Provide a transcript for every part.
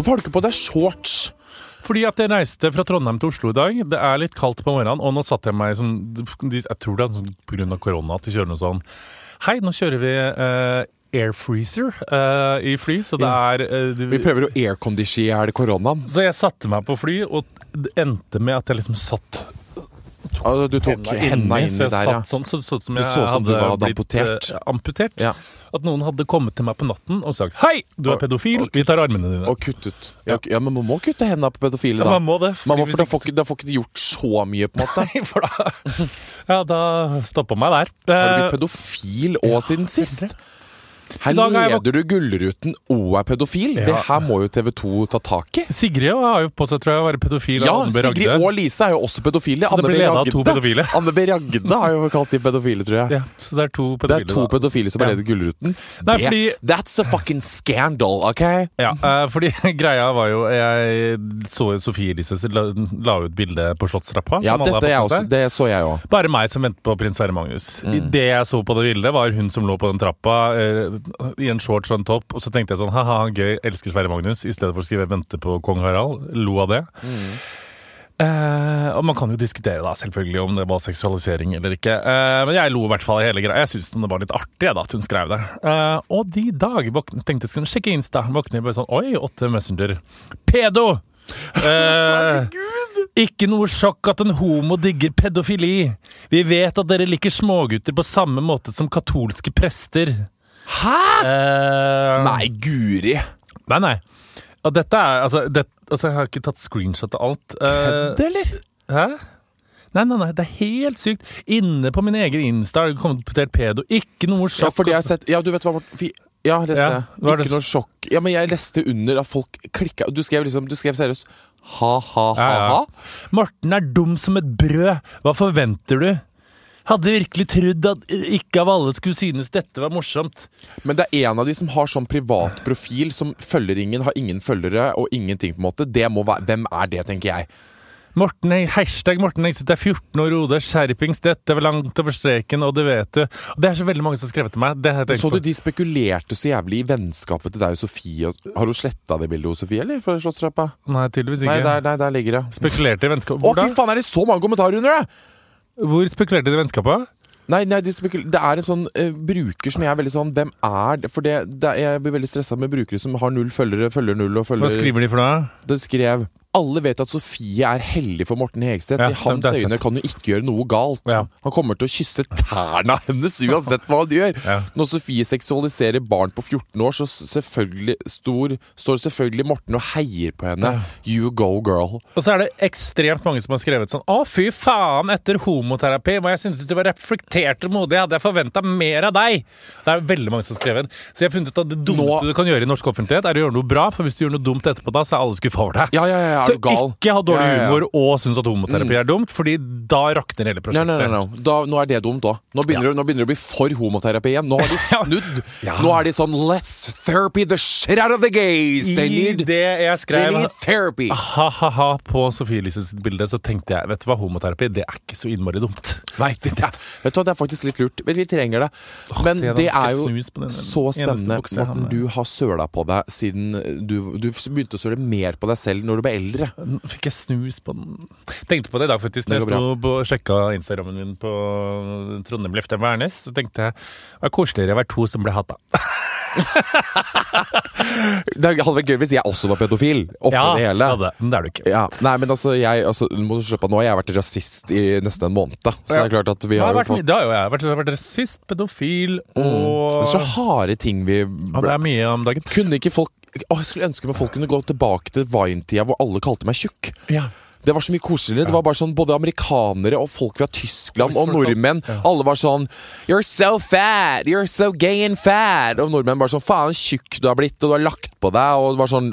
Hvorfor har du ikke på deg shorts? Fordi at jeg reiste fra Trondheim til Oslo i dag. Det er litt kaldt på morgenen, og nå satte jeg meg sånn Jeg tror det er sånn pga. korona at de kjører noe sånn Hei, nå kjører vi uh, air freezer uh, i fly, så det er uh, du, Vi prøver å aircondition i hjel koronaen. Så jeg satte meg på fly, og det endte med at jeg liksom satt Ah, Du tok henda inni så jeg der, ja. satt sånn, så det så ut som jeg så som du hadde blitt amputert. eh, amputert. Ja. At noen hadde kommet til meg på natten og sagt 'Hei, du er pedofil, og- vi tar armene dine'. Og kuttet. Ja, ja, men man må kutte hendene på pedofile, Ja, da. man må det. Man må, for da får ikke, da får ikke gjort så mye, på en måte. Nei, For da Ja, da stoppa meg der. Har du Eh, blitt pedofil òg siden sist? Her leder du Gullruten og er pedofil. Ja. Det her må jo TV2 ta tak i. Sigrid har jo på seg, tror jeg, å være pedofil. Ja, Sigrid og Lise er jo også pedofile. Så det Anne B. blir ledet av to pedofile. Anne B. Ragde har jo kalt de pedofile, tror jeg. Ja, så det er to Det pedofile. er to pedofile som har ledet Gullruten. Nei, Det- fordi- That's a fucking scandal, OK? Ja, eh, fordi greia var jo Jeg så Sofie Elise la, la ut bilde på Slottstrappa. Ja, dette jeg også, det så jeg òg. Bare meg som ventet på prins Sverre Magnus. Mm. Det jeg så på det bildet, var hun som lå på den trappa eh, i en shorts og en topp. Og så tenkte jeg sånn ha-ha, gøy, elsker Sverre Magnus, i stedet for å skrive 'vente på kong Harald'. Lo av det. Eh, og man kan jo diskutere da selvfølgelig om det var seksualisering eller ikke. Eh, men jeg lo i hvert fall i hele greia. Jeg syntes det var litt artig da, at hun skrev det. Eh, og de dag våkne, tenkte jeg skulle sjekke Insta. Våkner jeg bare sånn Oi, åtte Messenger. Pedo! Eh, Ikke noe sjokk at en homo digger pedofili. Vi vet at dere liker smågutter på samme måte som katolske prester. Hæ?! Uh, Nei, guri. Nei, nei. Og dette er Altså, det, altså jeg har ikke tatt screenshot av alt. Kødd, Det, eller? hæ? Nei, nei, nei, det er helt sykt. Inne på min egen Insta har det kommet portert pedo. Ikke noe sjokk. Ja, fordi jeg har sett Ja, du vet hva Morten Ja, jeg leste Ja, det Ikke noe sjokk. Ja, men jeg leste under at folk klikka Du skrev liksom Du skrev seriøst ha-ha-ha-ha. Ja, ja. Morten er dum som et brød. Hva forventer du? Hadde virkelig trodd at ikke av alle skulle synes dette var morsomt. Men det er en av de som har sånn privat profil, som følger ingen, har ingen følgere og ingenting, på en måte. Det må være Hvem er det, tenker jeg. Morten, hashtag Morten Engseth er 14 år Rode. Skjerpings, dette var langt over streken, og det vet du. Og det er så veldig mange som har skrevet til meg. Så du de spekulerte så jævlig i vennskapet til deg og Sofie? Har hun sletta det bildet hos Sofie, eller? Fra Slottstrappa? Nei, tydeligvis Nei, ikke. der, der, der ligger det. Spekulerte i vennskapet. Å, fy faen, er det så mange kommentarer under det?! Hvor spekulerte de i vennskapet? Nei, nei de det er en sånn eh, bruker som jeg er veldig sånn Hvem er det? For det, det, jeg blir veldig stressa med brukere som har null følgere, følger null og følger Hva skriver de for noe? Det skrev alle vet at Sofie er hellig for Morten Hegseth. Ja, I hans øyne kan hun ikke gjøre noe galt. Ja. Han kommer til å kysse tærne hennes uansett hva han gjør. Ja. Når Sofie seksualiserer barn på 14 år, så selvfølgelig stor, står selvfølgelig Morten og heier på henne. You go, girl. Og så er det ekstremt mange som har skrevet sånn Å, fy faen, etter homoterapi, hva jeg syntes du var reflektert og modig, hadde jeg forventa mer av deg. Det er veldig mange som har skrevet. Så jeg har funnet ut at det dummeste Nå- du kan gjøre i norsk offentlighet, er å gjøre noe bra, for hvis du gjør noe dumt etterpå da, så er alle skuffa over deg. Ja, ja, ja, er så du gal? ikke ha dårlig Ja, ja, ja. humor og synes at homoterapi er dumt, fordi da rakner hele prosjektet. nei, nei, nei. Da, nå er det dumt òg. Nå, begynner det- nå begynner det å bli for homoterapi igjen. Nå har de snudd. Ja. Nå er de sånn Let's therapy the shit out of the gays! They I need, det jeg they skrev need therapy! ha-ha-ha på Sofie Elises bilde, så tenkte jeg vet du hva, homoterapi det er ikke så innmari dumt. Nei, det det, vet du hva, det er faktisk litt lurt. Vi trenger det. Men det er jo så spennende. Morten, du har søla på deg siden du, du begynte å søle mer på deg selv når du ble eldre. Fikk jeg snus på den Tenkte på det i dag, faktisk. Det Når jeg sto på, sjekka Instagrammen min på Trondheim Leftheim Værnes, så tenkte jeg det var koseligere å være to som ble hata. Det hadde vært gøy hvis jeg også var pedofil oppi det hele. hadde, men det er du ikke. Ja, nei, men altså, jeg, altså må du slutte på, nå har jeg vært rasist i nesten en måned. Så Ja. Er klart at vi har har vært, fått det har jo jeg vært, vært rasist, pedofil Det og er så harde ting vi ja, Det er mye om dagen. Kunne ikke folk Å, Jeg skulle ønske meg folk kunne gå tilbake til Vine-tida hvor alle kalte meg tjukk. Ja. Det var så mye koseligere. Det var bare sånn Både amerikanere og folk fra Tyskland og nordmenn. Alle var sånn You're so fat! You're so gay and fat! Og nordmenn bare sånn Faen, tjukk du har blitt, og du har lagt på deg. Og det var sånn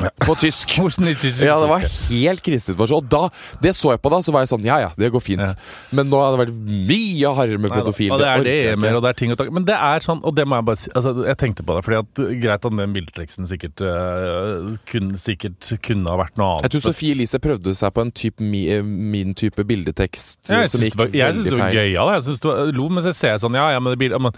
ja. På tysk. Ja, det var helt kristent. Og da, det så jeg på da, så var jeg sånn Ja ja, det går fint. Ja. Men nå har det vært mye hardere med pedofile. Og det er det EM-er, og det er ting og tak. Men det er sånn, og det må jeg bare si altså, Jeg tenkte på det, fordi at greit at den bildeteksten sikkert, uh, kun, sikkert kunne ha vært noe annet. Jeg tror Sofie Elise prøvde seg på en type, mi, eh, min type bildetekst Ja, som gikk var, jeg veldig det var ja, gøyal. Jeg synes det var lo, men så ser jeg sånn Ja, ja, men det blir men,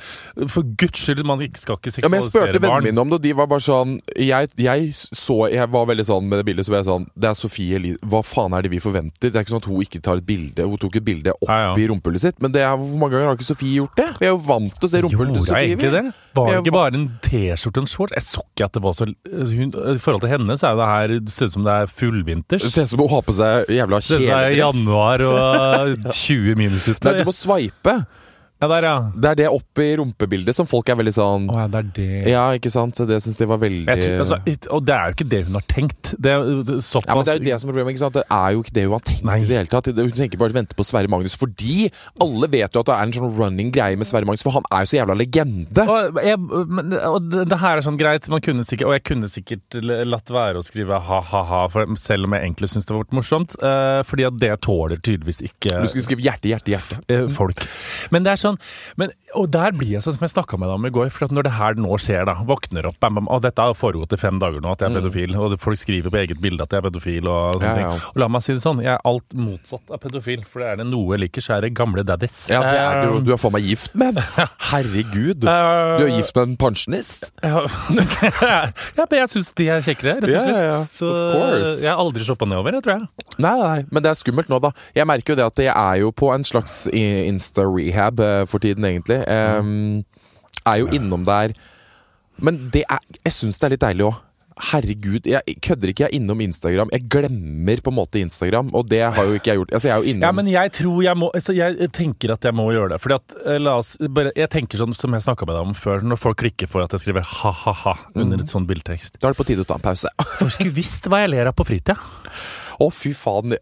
For guds skyld, man ikke- skal ikke Ja, men Jeg spurte seksualisere barn. mine om det, og de var bare sånn jeg, jeg så Jeg var veldig sånn med det bildet, så var jeg sånn Det er Sofie Elise Hva faen er det vi forventer? Det er ikke sånn at hun ikke tar et bilde Hun tok et bilde opp Ja, ja. i rumpehullet sitt, men det er, hvor mange ganger har ikke Sofie gjort det? Vi er jo vant til å se rumpehullet til Sofie. Ikke det? Var det ikke bare en T-skjorte og en shorts? Jeg så ikke at det var så hun, I forhold til henne så er det her Det ser ut som det er fullvinters. Det ser ut som hun har på seg jævla Det er kjeledress. januar og 20 minus ute. Nei, du må sveipe. Ja, der, ja. Det er det oppe i rumpebildet som folk er veldig sånn Å ja, det er det. Ja, ikke sant? Det syns de var veldig Jeg tror, altså, it- og det er jo ikke det hun har tenkt. Det er jo såpass Ja, men Det er jo det som er problemet. ikke sant? Det er jo ikke det hun har tenkt Nei. i det hele tatt. Hun tenker bare å vente på Sverre Magnus. Fordi alle vet jo at det er en sånn running greie med Sverre Magnus, for han er jo så jævla legende. Og, jeg, men, og det, det her er sånn greit, man kunne sikkert, og jeg kunne sikkert l- latt være å skrive ha-ha-ha, selv om jeg egentlig syns det var morsomt. eh, fordi at det tåler tydeligvis ikke Du skulle skrive hjerte, hjerte, hjerte. eh, folk. Men det er sånn men, Og der blir jeg sånn som jeg snakka med deg om i går. For at når det her nå skjer, da, våkner opp bam, bam, Og dette har foregått i fem dager nå, at jeg er pedofil. Og folk skriver på eget bilde at jeg er pedofil. Og sånne Mm. Ja, ja. ting Og la meg si det sånn, jeg er alt motsatt av pedofil. For det er det noe jeg liker, så er det gamle daddies. Ja, det er du, Eh, du er faen meg gift med. Herregud. Du er gift med en pensjonist. Ja, men jeg syns de er kjekkere, rett og slett. ja. Så jeg har aldri shoppa nedover, jeg tror jeg. Nei, nei, men det er skummelt nå, da. Jeg merker jo det at jeg er jo på en slags insta-rehab eh, for tiden, egentlig. Er jo innom der. Men det er Jeg syns det er litt deilig òg. Herregud, jeg kødder ikke. Jeg er innom Instagram. Jeg glemmer på en måte Instagram, og det har jo ikke jeg gjort. Altså, jeg er jo innom Ja, men jeg tror jeg må altså Jeg tenker at jeg må gjøre det. Fordi at, eh, la oss bare Jeg tenker sånn som jeg snakka med deg om før, når folk klikker for at jeg skriver ha-ha-ha under et sånn bildetekst. Da er det på tide å ta en pause. Folk skulle visst hva jeg ler av på fritida. Å, fy faen.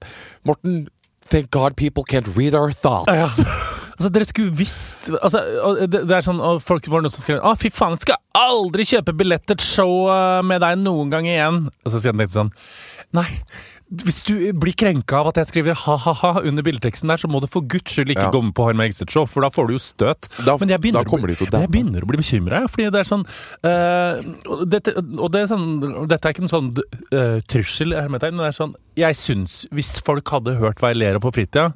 Morten, thank God people can't read our thoughts. Altså, dere skulle visst altså, det, det er sånn, og Folk var noen som skrev Å, fy faen, jeg skal aldri kjøpe billett til et show eh, med deg noen gang igjen. Og så sier han litt sånn Nei. Hvis du blir krenka av at jeg skriver ha-ha-ha under bildeteksten der, så må du for guds skyld ikke Ja. gå med på Harm Exit-show, for da får du jo støt. Da- Men jeg begynner, å bli- jeg begynner å bli bekymra, fordi det er sånn uh, og, dette, og det er sånn Dette er ikke en sånn uh, trussel, hermetegn, men det er sånn Jeg syns Hvis folk hadde hørt hva jeg ler av på fritida,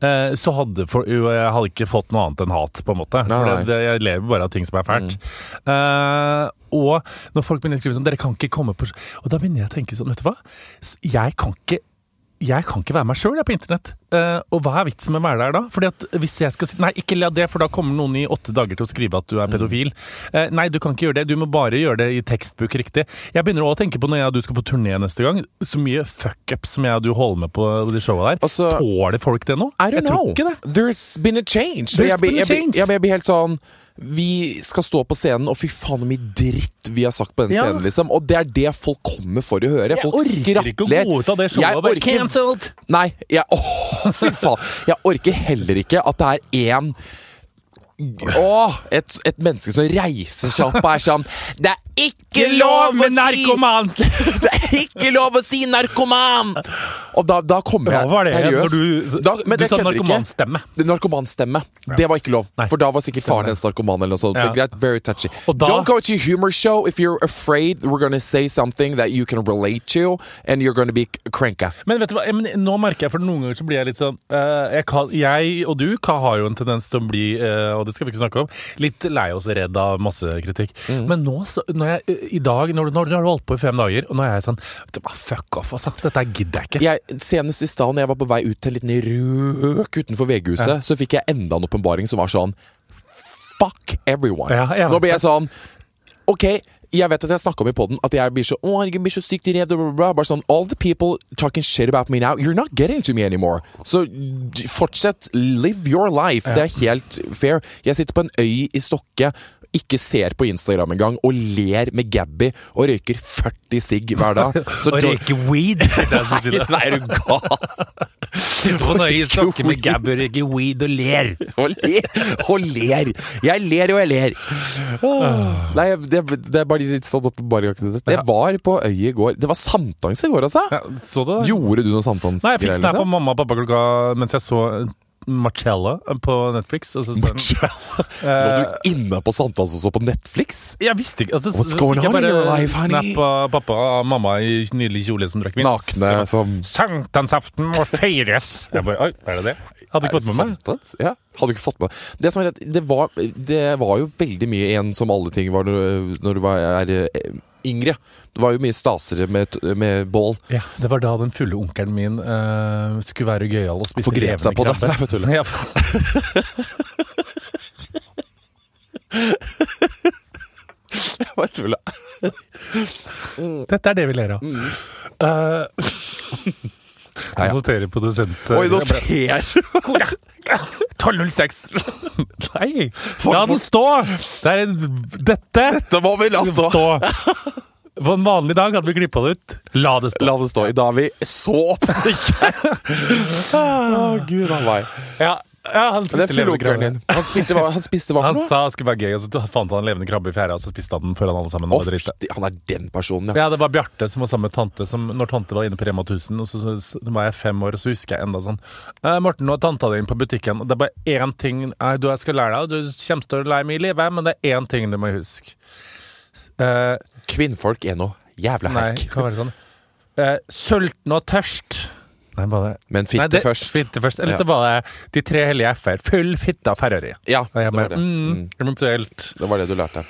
eh, så hadde for, jo, jeg hadde ikke fått noe annet enn hat, på en måte. Nei, nei. det, jeg lever bare av ting som er fælt. Eh, og når folk begynner å skrive sånn Dere kan ikke komme på Og da begynner jeg å tenke sånn, vet du hva? Jeg kan ikke jeg kan ikke være meg sjøl på internett. Uh, og hva er vitsen med å være der da? Fordi at hvis jeg skal si Nei, ikke la det, for da kommer noen i åtte dager til å skrive at du er pedofil. Uh, nei, du kan ikke gjøre det. Du må bare gjøre det i tekstbok riktig. Jeg begynner òg å tenke på når jeg og du skal på turné neste gang. Så mye fuckup som jeg og du holder med på de showa der. Altså- Tåler folk det nå? I don't jeg tror know. ikke det. There's been a change. There's jeg, been jeg, change. jeg blir helt sånn Vi skal stå på scenen, og fy faen så mye dritt vi har sagt på den Ja. scenen, liksom. Og det er det folk kommer for å høre. Jeg Folk orker ikke å av det showet Jeg orker- cancelled! Nei, jeg, åh, fy faen. Jeg orker heller ikke at det er én Åh, et, et menneske som reiser seg opp og er sånn Det er ikke lov å narkoman. si! Det er ikke lov å si narkoman! Og da, da kommer jeg seriøst. du, Da- men du sa narkomanstemme? Narkomanstemme. Det var ikke lov. Nei. For da var sikkert faren hennes narkoman. eller noe sånt. Ja. Det er greit, very touchy. Da- Don't go to a humor show if you're afraid we're gonna say something that you can relate to, and you're gonna be cranka. Men vet du hva, men nå merker jeg, for noen ganger så blir jeg litt sånn uh, jeg, kan, jeg og du kan, har jo en tendens til å bli, uh, det skal vi ikke snakke om, litt lei oss og redd av masse kritikk. Mm. Men nå, så, når jeg, i dag, når, du- når du har holdt på i fem dager, og nå er jeg sånn Fuck off, altså. Dette gidder jeg ikke. Jeg, senest i stad, når jeg var på vei ut til en liten røk utenfor VG-huset, så fikk jeg enda en åpenbaring som var sånn Fuck everyone. Ja, Nå blir jeg sånn Ok, jeg vet at jeg snakka om i poden at jeg blir så Å, jeg blir så sykt redd. Bare sånn All the people talking shit about me now, you're not getting to me anymore. Så fortsett. Live your life. Det er helt fair. Jeg sitter på en øy i Stokke, ikke ser på Instagram engang, og ler med Gabby og røyker 40 sigg hver dag. Så Og røyker weed. Nei, nei, er du gal? Sitter på nøye snakker med Gabby og røyker weed og ler. Og ler og ler. Jeg ler og jeg ler. Åh. Nei, det, det er bare litt sånn åpenbaring. Jeg var på øyet i går. Det var sankthans i går, altså. Ja, så det? Gjorde du noe sankthans? Nei, jeg fikk snap av mamma og pappa klokka mens jeg så Marcella på Netflix. Og så den- Lå du inne på sankthans også på Netflix? Jeg visste ikke altså, What's going on in your life, honey? Snap av pappa og mamma i nydelig kjole som drakk vin. Nakne som Sankthansaften må feires! Jeg bare, Oi, er det det? Hadde ikke fått med meg. Ja, hadde du ikke fått med det? Som er det, var, det var jo veldig mye igjen som alle ting var når, når du var er, eh, yngre. Det var jo mye stasere med, med bål. Ja, Det var da den fulle onkelen min uh, skulle være gøyal og spise Forgrep seg på det. krabbe. Nei, for du, Ja, for- Bare tulla. Dette er det vi ler av. Mm. Eh, Ja, ja. Noterer produsent Oi, Jeg ble- noter! 1206! Nei, la den stå! Det er dette Dette må vi la stå. stå. På en vanlig dag hadde vi klippa det ut. La det stå. La det stå. I dag er vi så opptatt! Å, gud a meg. Ja, ja han spiste levende krabbe. Han, spilte, han spiste hva for noe? sa det skulle være gøy, og så fant han en levende krabbe i fjæra, og så spiste han den foran alle sammen. Fytti, han er den personen, ja. Ja, det var Bjarte som var sammen med tante. Som, når tante var inne på Rema 1000, og så, så, så var jeg fem år, og så husker jeg enda sånn eh, Morten, nå er tanta di inne på butikken, og det er bare én ting eh, du skal lære deg. Du kommer til å lære meg i livet, men det er én ting du må huske. Eh, Kvinnfolk er noe jævla nei, hack. hva var det sånn? Eh, sulten og tørst. Nei, bare Men Nei, fitte det- først. Fitte først. Eller Ja. så var det De tre hellige f-er. Full fitte av Ferrari. Ja, det var det. mm, Mm. Eventuelt Det var det du lærte.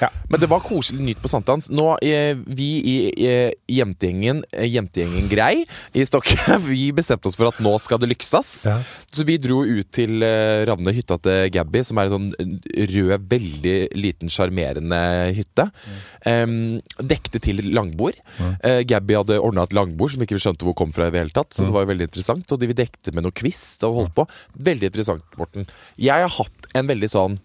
Ja. Men det var koselig nytt på sankthans. Nå, eh, vi i eh, jentegjengen, eh, jentegjengen Grei i Stokke, vi bestemte oss for at nå skal det lyksas. Ja. Så vi dro ut til eh, Ravne, hytta til Gabby, som er en sånn rød, veldig liten, sjarmerende hytte. Em, dekte til langbord. Eh, Gabby hadde ordna et langbord som ikke vi skjønte hvor kom fra i det hele tatt. Så det var jo veldig interessant. Og de vi dekte med noe kvist og holdt på. Veldig interessant, Morten. Jeg har hatt en veldig sånn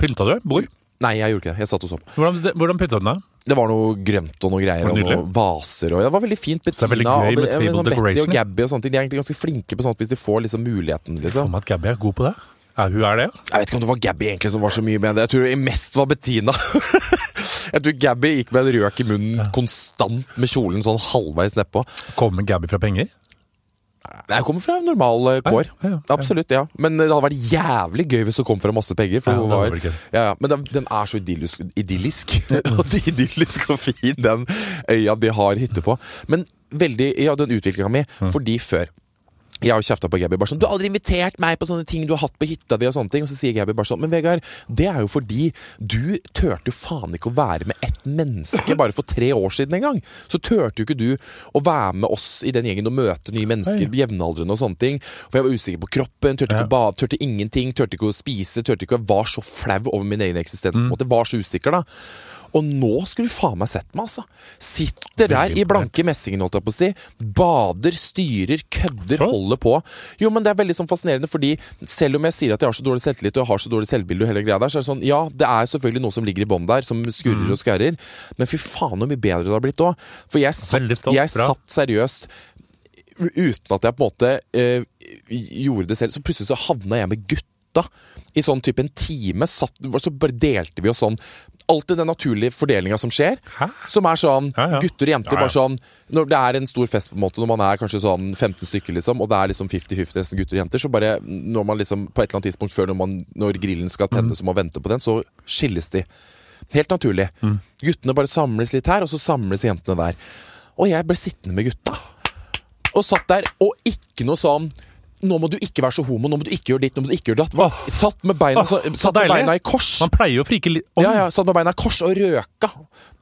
Pynta du? Bord? Nei, jeg gjorde ikke det. Jeg satt og så på. Hvordan, hvordan pynta du den? da? Det var noe grønt og noe greier, Var og det nydelig? noen vaser. Og det var veldig fint. det er veldig Bettina gøy og, med ja, table sånn Betty og. Gabby og sånne ting. De er egentlig ganske flinke på sånt hvis de får liksom muligheten. Liksom meg at Gabby er god på det. Ja, hun er det, ja. Jeg vet ikke om det var Gabby egentlig som var så mye med det. Jeg tror det mest var Bettina. jeg tror Gabby gikk med en røk i munnen konstant med kjolen sånn halvveis nedpå. Kommer Gabby fra penger? Jeg kommer fra normal eh, kår. Ja, ja, ja. Absolutt, ja. Men eh, det hadde vært jævlig gøy hvis det kom fra masse penger. For Ja, hun var ja, ja. Men den, er så idyllisk, idyllisk. Idyllisk og fin, den øya de har hytte på. Men veldig, ja, den utviklinga mi. Mm. Fordi før jeg har kjefta på Gabby bare sånn 'Du har aldri invitert meg på sånne ting du har hatt på hytta di.' Og sånne ting Og så sier Gabby bare sånn 'Men Vegard, det er jo fordi du turte jo faen ikke å være med ett menneske bare for tre år siden engang. Så turte jo ikke du å være med oss i den gjengen og møte nye mennesker, jevnaldrende og sånne ting. For jeg var usikker på kroppen, turte ikke å bade, turte ingenting, turte ikke å spise, turte ikke å Var så flau over min egen eksistens. på en Mm. måte Var så usikker, da. Og nå skulle du faen meg sett meg, altså. Sitter der i blanke messingen, holdt jeg på å si. Bader, styrer, kødder, holder på. Jo, men det er veldig sånn fascinerende, fordi selv om jeg sier at jeg har så dårlig selvtillit og jeg har så dårlig selvbilde og hele greia der, så er det sånn, ja, det er selvfølgelig noe som ligger i bånn der, som skurrer Mm. og skarrer. Men fy faen så mye bedre det har blitt òg. For jeg satt, jeg satt seriøst uten at jeg på en måte øh, gjorde det selv. Så plutselig så havna jeg med gutta i sånn type en time. Satt, så bare delte vi oss sånn. Alltid den naturlige fordelinga som skjer. Hæ? Som er sånn Ja, ja. gutter og jenter. Ja, bare sånn Når det er en stor fest, på en måte når man er kanskje sånn 15 stykker, liksom, og det er liksom 50-50 nesten gutter og jenter, så bare når man liksom på et eller annet tidspunkt før når, man, når grillen skal Mm. tennes og man venter på den, så skilles de. Helt naturlig. Mm. Guttene bare samles litt her, og så samles jentene der. Og jeg ble sittende med gutta. Og satt der, og ikke noe sånn nå må du ikke være så homo, nå må du ikke gjøre ditt, nå må du ikke gjøre datt. Åh. Satt med beina, så, så satt med beina i kors. Man pleier jo å frike litt om. Ja, ja, satt med beina i kors og røka.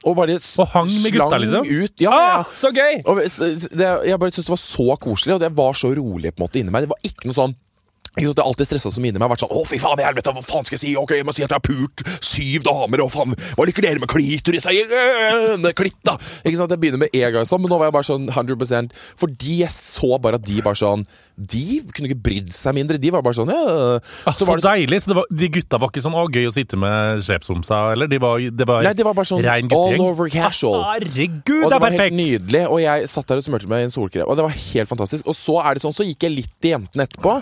Og bare Og hang med gutta, liksom? Ut. Ja, ja. Ah, så gøy! Og det, jeg bare syntes det var så koselig, og det var så rolig på en måte inni meg. Det var ikke noe sånn Jeg har alltid stressa som inni meg. Vært sånn, å fy faen i helvete, hva faen skal jeg si? Ok, jeg må si at jeg har pult syv damer, og faen, hva liker dere med klitoris? Øh, Klitt, da! Ikke sant, Jeg begynner med en gang sånn, men nå var jeg bare sånn 100% Fordi jeg så bare at de bare sånn De kunne ikke brydd seg mindre. De var bare sånn ja. Så, så var det deilig. Så det var, de gutta var ikke sånn 'å, gøy å sitte med sjefsomsa', eller? De var, det var Nei, det var bare sånn all over casual. Ah, Herregud, Og det det er var helt nydelig, og jeg satt der og smurte meg i en solkrem. Og det var helt fantastisk. Og så er det sånn, så gikk jeg litt til jentene etterpå.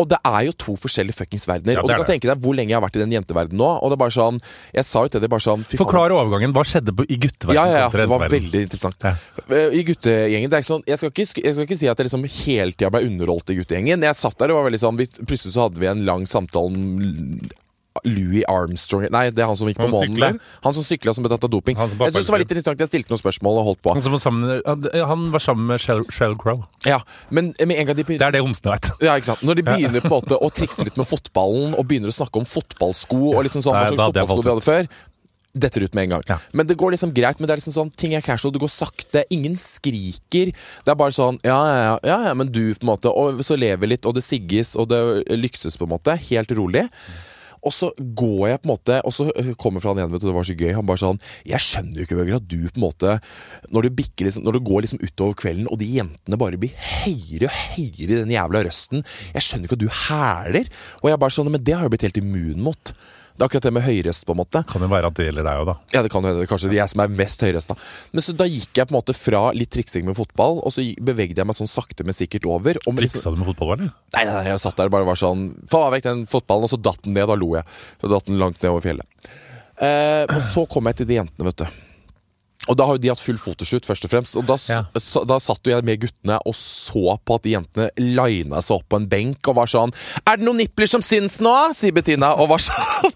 Og det er jo to forskjellige fuckings verdener. Ja, og du kan tenke deg hvor lenge jeg har vært i den jenteverdenen nå. Og det er bare sånn Jeg sa jo til det bare sånn. Forklar overgangen. Hva skjedde på, i gutteverdenen? Ja, ja, ja. Det var veldig interessant. Ja. Eh, I guttegjengen det er ikke sånn, jeg, skal ikke, jeg skal ikke si at jeg liksom hele tida ble underholdt i guttegjengen. Jeg satt der og var veldig sånn vi, Plutselig så hadde vi en lang samtale om Louis Armstrong Nei, det er han som gikk på Han månen. sykler? Han som sykla som ble tatt av doping. Jeg synes det var litt interessant Jeg stilte noen spørsmål og holdt på. Han, som var sammen, han- han var sammen med Shell, Shell Crow. Ja, Men med en gang de begynner, Det er det homsene veit. Ja, ikke sant? Når de begynner på en måte å trikse litt med fotballen og begynner å snakke om fotballsko og liksom sånn, hva slags fotballsko de hadde før detter ut med en gang. Ja. Men det går liksom greit. Men det er liksom sånn, ting er casual, det går sakte. Ingen skriker. Det er bare sånn ja, ja, ja, ja, men du, på en måte. Og så lever litt, og det sigges, og det lykses, på en måte. Helt rolig. Og så går jeg på en måte Og så kommer fra han igjen, vet du, det var så gøy. Han bare sånn Jeg skjønner jo ikke, Bøger, at du på en måte Når du, liksom Når du går liksom utover kvelden, og de jentene bare blir høyere og høyere i den jævla røsten Jeg skjønner ikke at du hæler. Og jeg bare sånn Men det har jeg blitt helt immun mot. Det er akkurat det med høyrest, på en måte. Kan jo være at det gjelder deg òg, da. Ja, det kan jo hende. Kanskje det er jeg som er mest høyrest, da. Men så da gikk jeg på en måte fra litt triksing med fotball, og så bevegde jeg meg sånn sakte, men sikkert over. Og med Triksa du med fotball, eller? nei, nei, nei, jeg satt der og bare var sånn Faen vekk den fotballen, og så datt den ned. Da lo jeg. Så datt den langt ned over fjellet. Eh, og så kom jeg til de jentene, vet du. Og da har jo de hatt full fotoshoot, først og fremst. Og da, Ja. da satt jo jeg med guttene og så på at de jentene lina seg opp på en benk og var sånn Er det noen nipler som syns nå? sier Bettina, og var sånn.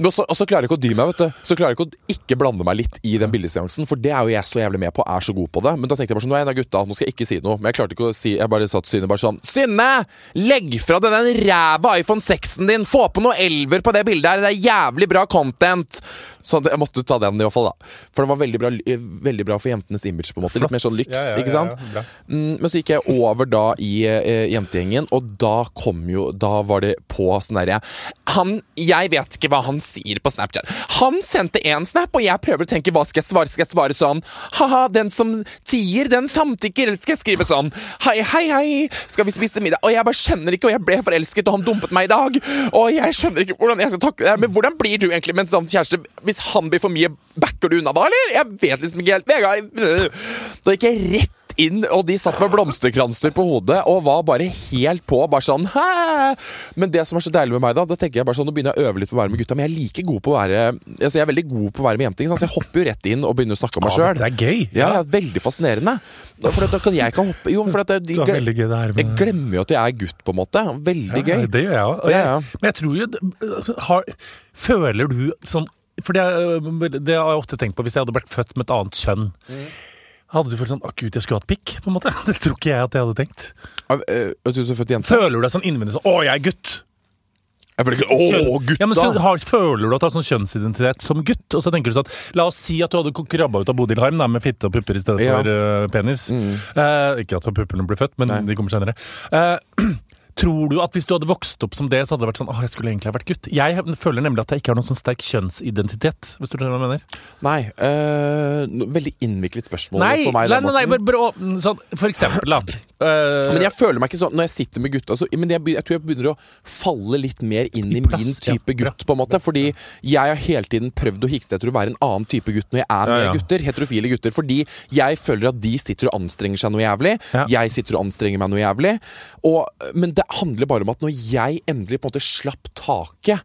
Og så, og så klarer jeg ikke å dy meg, vet du. Så klarer jeg ikke å ikke blande meg litt i den bildeseansen, for det er jo jeg så jævlig med på, er så god på det. Men da tenkte jeg bare sånn, nå er jeg en av gutta, nå skal jeg ikke si noe. Men jeg klarte ikke å si Jeg bare sa til Synne bare sånn Synne! Legg fra deg den ræva iPhone 6-en din! Få på noe elver på det bildet her! Det er jævlig bra content! Så jeg måtte ta den, i hvert fall. da For det var veldig bra, eh, veldig bra for jentenes image. på en måte Litt mer sånn lyks, Ja, ja, ikke sant? ja. Mm, men så gikk jeg over da i eh, jentegjengen, og da kom jo Da var det på sånn derre Han Jeg vet ikke hva han sier på Snapchat. Han sendte én snap, og jeg prøver å tenke hva skal jeg svare? Skal jeg svare sånn Ha-ha, den som tier, den samtykker. Eller skal jeg skrive sånn Hei, hei, hei, skal vi spise middag? Og jeg bare skjønner ikke, og jeg ble forelsket, og han dumpet meg i dag. Og jeg skjønner ikke hvordan jeg skal takle det. Men hvordan blir du egentlig med en sånn kjæreste? Hvis han blir for mye, backer du unna da, eller? Jeg vet liksom ikke helt. Vegard Da gikk jeg rett inn, og de satt med blomsterkranser på hodet og var bare helt på. Bare sånn Hæ? Men det som er så deilig med meg, da Da tenker jeg bare sånn Nå begynner jeg å øve litt på å være med gutta, men jeg er like god på å være Altså jeg er veldig god på å være med jenting. Så jeg hopper jo rett inn og begynner å snakke om meg Ja, sjøl. det er gøy. Ja, ja, veldig fascinerende. For da kan jeg kan hoppe Jo, for at jeg, Det er veldig gøy det her jeg glemmer jo at jeg er gutt, på en måte. Veldig Ja, gøy. Det gjør jeg òg. Ja, ja. Men jeg tror jo altså, har, Føler du sånn For det, det har jeg ofte tenkt på hvis jeg hadde blitt født med et annet kjønn. Hadde du følt sånn Å, gud, jeg skulle hatt pikk? på en måte Det tror ikke jeg at jeg hadde tenkt. Av, Vet du er? Føler du deg sånn innvendig sånn Å, jeg er gutt? Jeg føler ikke Å, gutta! Ja, men så har, Føler du at du har sånn kjønnsidentitet som gutt? Og så tenker du sånn La oss si at du hadde krabba ut av Bodil Harm da, med fitte og pupper i stedet Ja. for eh, penis. Eh, ikke at puppene blir født, men Nei. de kommer senere. Eh, Tror du at hvis du hadde vokst opp som det, så hadde det vært sånn Åh, jeg skulle egentlig ha vært gutt? Jeg føler nemlig at jeg ikke har noen sånn sterk kjønnsidentitet, hvis du skjønner hva jeg mener. Nei. Øh, veldig innviklet spørsmål Nei, for meg. nei, nei, nei bare, bare sånn, For eksempel, da. Eh, Men jeg føler meg ikke sånn når jeg sitter med gutta. Så, men jeg, jeg tror jeg begynner å falle litt mer inn i, plass, min ja. type gutt. på en måte Fordi jeg har hele tiden prøvd å hikste etter å være en annen type gutt når jeg er med Ja, ja. gutter. Heterofile gutter. Fordi jeg føler at de sitter og anstrenger seg noe jævlig. Ja. Jeg sitter og anstrenger meg noe jævlig. Og, men det handler bare om at når jeg endelig på en måte slapp taket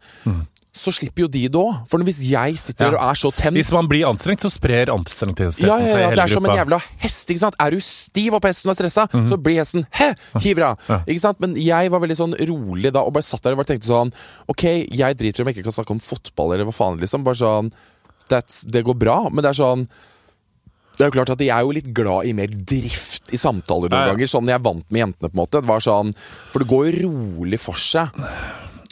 så slipper jo de det òg. For hvis jeg sitter Mm. Ja. og er så tens hvis man blir anstrengt, så sprer anstrengtheten ja, ja, seg i ja, hele det er som en jævla hest. ikke sant? Er du stiv opp hesten og stressa, så blir hesten he, hiver av. Ja. Ikke sant? Men jeg var veldig sånn rolig da, og bare satt der og bare tenkte sånn Ok, jeg driter i om jeg ikke kan snakke om fotball eller hva faen, liksom. Bare sånn that's, Det går bra, men det er sånn det er jo klart at Jeg er jo litt glad i mer drift i samtaler noen Ja, ja. ganger. Sånn jeg vant med jentene. på en måte Det var sånn For det går jo rolig for seg.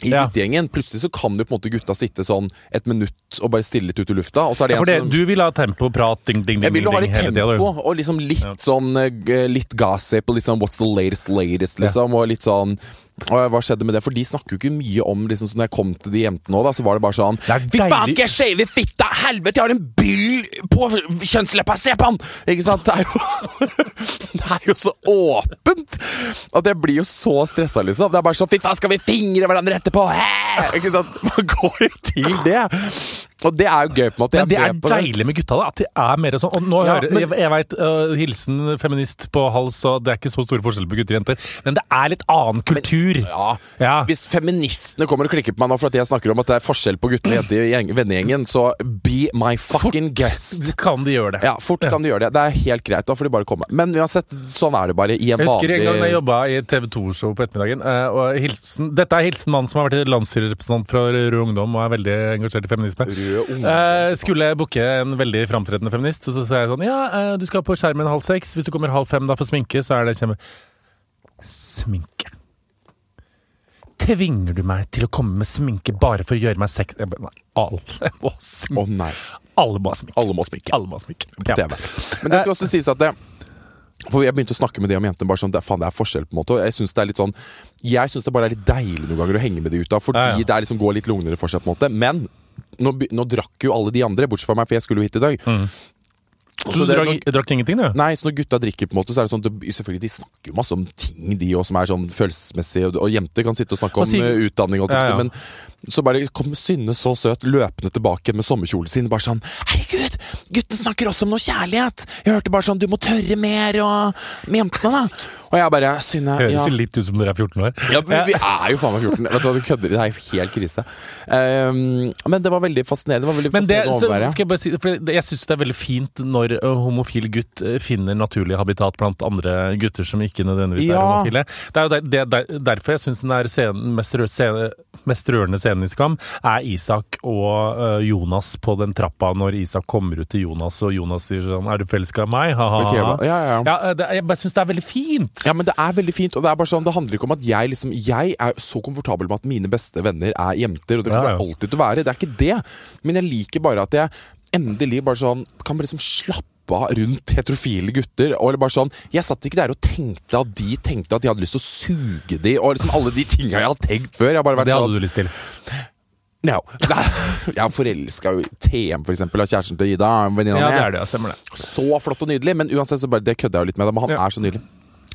I Ja. guttegjengen. Plutselig så kan jo på en måte gutta sitte sånn et minutt og bare stille litt ut i lufta. Og så er det Ja, for det, som du vil ha tempo, prat, ding, ding, ding, jeg vil jo ha litt du. tempo, og liksom litt sånn eh, Litt gossip og litt sånn what's the latest latest, liksom. Og litt sånn og hva skjedde med det? For de snakker jo ikke mye om liksom, Når jeg kom til de jentene nå, så var det bare sånn Fy faen, skal jeg shave fitta? Helvete, jeg har en byll på kjønnsleppa! Se på han! Ikke sant? Det er jo Det er jo så åpent! At jeg blir jo så stressa, liksom. Det er bare sånn Fy faen, skal vi fingre hverandre etterpå? Hæ? Ikke sant? Man går jo til det. Og det er jo gøy, på en måte. Men det er det. deilig med gutta, da. At de er mer sånn og nå Ja, hører, men- Jeg, jeg veit hilsen feminist på hals, og det er ikke så store forskjeller på gutter og jenter. Men det er litt annen kultur. Ja. Ja. Hvis feministene kommer og klikker på meg nå for at jeg snakker om at det er forskjell på gutter og jenter i gjeng- vennegjengen, så be my fucking guest. Kan de gjøre det? Ja, fort kan de gjøre det. Det er helt greit. Da får de bare komme. Men uansett, sånn er det bare i en vanlig Jeg husker en gang jeg vanlig jobba i TV 2-show på ettermiddagen. eh, Og hilsen, dette er hilsen mannen som har vært landsstyrerepresentant fra Rød Ungdom og er veldig engasjert i feminisme. Eh, skulle jeg booke en veldig framtredende feminist, så sa jeg sånn Ja, eh, du skal på skjermen halv seks. Hvis du kommer halv fem da for sminke, så er det kjempe... Sminke. Tvinger du meg til å komme med sminke bare for å gjøre meg sex... Jeg bare, Nei, alle må sminke. Å nei. Alle må ha sminke. Alle må sminke Alle må ha sminke. på. TV. Men det skal også sies at det for Jeg begynte å snakke med de om jentene. Bare sånn, det, faen, det er forskjell på en måte Og jeg synes det er litt sånn Jeg synes det bare er litt deilig noen ganger å henge med de gutta. Fordi Ja, ja. det liksom går litt lugnere for seg. på en måte Men nå, nå drakk jo alle de andre, bortsett fra meg, for jeg skulle jo hit i dag. Så du drakk, drakk ingenting, du? Nei, så når gutta drikker, på en måte Så er det sånn at Selvfølgelig, de snakker jo masse om ting, de òg, som er sånn følelsesmessige. Og, og jenter kan sitte og snakke om eh, utdanning, og, Ja, ja. men så bare kom Synne så søt løpende tilbake med sommerkjolen sin. Bare sånn 'Herregud, guttene snakker også om noe kjærlighet!' Jeg hørte bare sånn 'Du må tørre mer', og med jentene, da. Og jeg bare Synne Høres ja. litt ut som dere er 14 år. Ja, vi, vi er jo faen meg 14. Vet du hva, du kødder. Det er helt krise. Um, men det var veldig fascinerende. Det var veldig Men det, fascinerende å overvære. jeg bare si, for jeg syns det er veldig fint når homofil gutt finner naturlig habitat blant andre gutter som ikke nødvendigvis er homofile. Det er jo der, det, er der, derfor jeg syns den er scenen, mest, rø, scene, mest rørende scenen tenniskamp, er Isak og eh, Jonas på den trappa når Isak kommer ut til Jonas, og Jonas sier sånn 'Er du forelska i meg?' Ha, ha, Okay, ja, ja, ja. Eh, jeg bare syns det er veldig fint. Ja, men det er veldig fint, og det er bare sånn Det handler ikke om at jeg liksom Jeg er så komfortabel med at mine beste venner er jenter, og det kommer ja. alltid til å være. Det er ikke det. Men jeg liker bare at jeg endelig bare sånn kan bare liksom slappe av rundt heterofile gutter. Og bare sånn Jeg satt ikke der og tenkte at de tenkte at de hadde lyst til å suge de, og liksom alle de tinga jeg har tenkt før. Jeg bare vært Det sånn hadde du lyst til. No. Jeg forelska jo i TM, for eksempel, av kjæresten til Ida. Ja, det er det. Stemmer det. Så flott og nydelig, men uansett så bare det kødder jeg jo litt med det. Men han Ja. er så nydelig.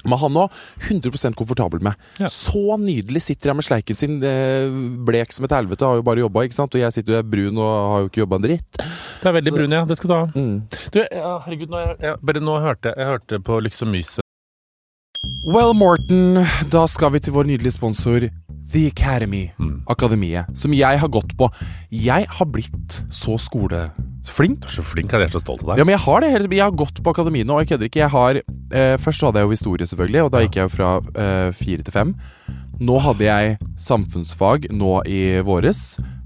Men han òg 100% komfortabel med. Ja. Så nydelig sitter jeg med sleiken sin, eh, blek som et helvete, har jo bare jobba, ikke sant. Og jeg sitter jo er brun og har jo ikke jobba en dritt. Det er veldig Så- brun, ja. Det skal du ha. Mm. Du, ja, herregud, nå, jeg, jeg, bare nå hørte jeg hørte på Liksom Myse Well, Morten, da skal vi til vår nydelige sponsor The Academy. Mm. Akademiet. Som jeg har gått på. Jeg har blitt så skoleflink. Du er så flink, jeg er så stolt av deg. Ja, men jeg har det. Jeg har gått på akademiet nå, og jeg kødder ikke. Jeg har, eh, først så hadde jeg jo historie, selvfølgelig, og da gikk jeg jo fra eh, fire til fem. Nå hadde jeg samfunnsfag nå i våres,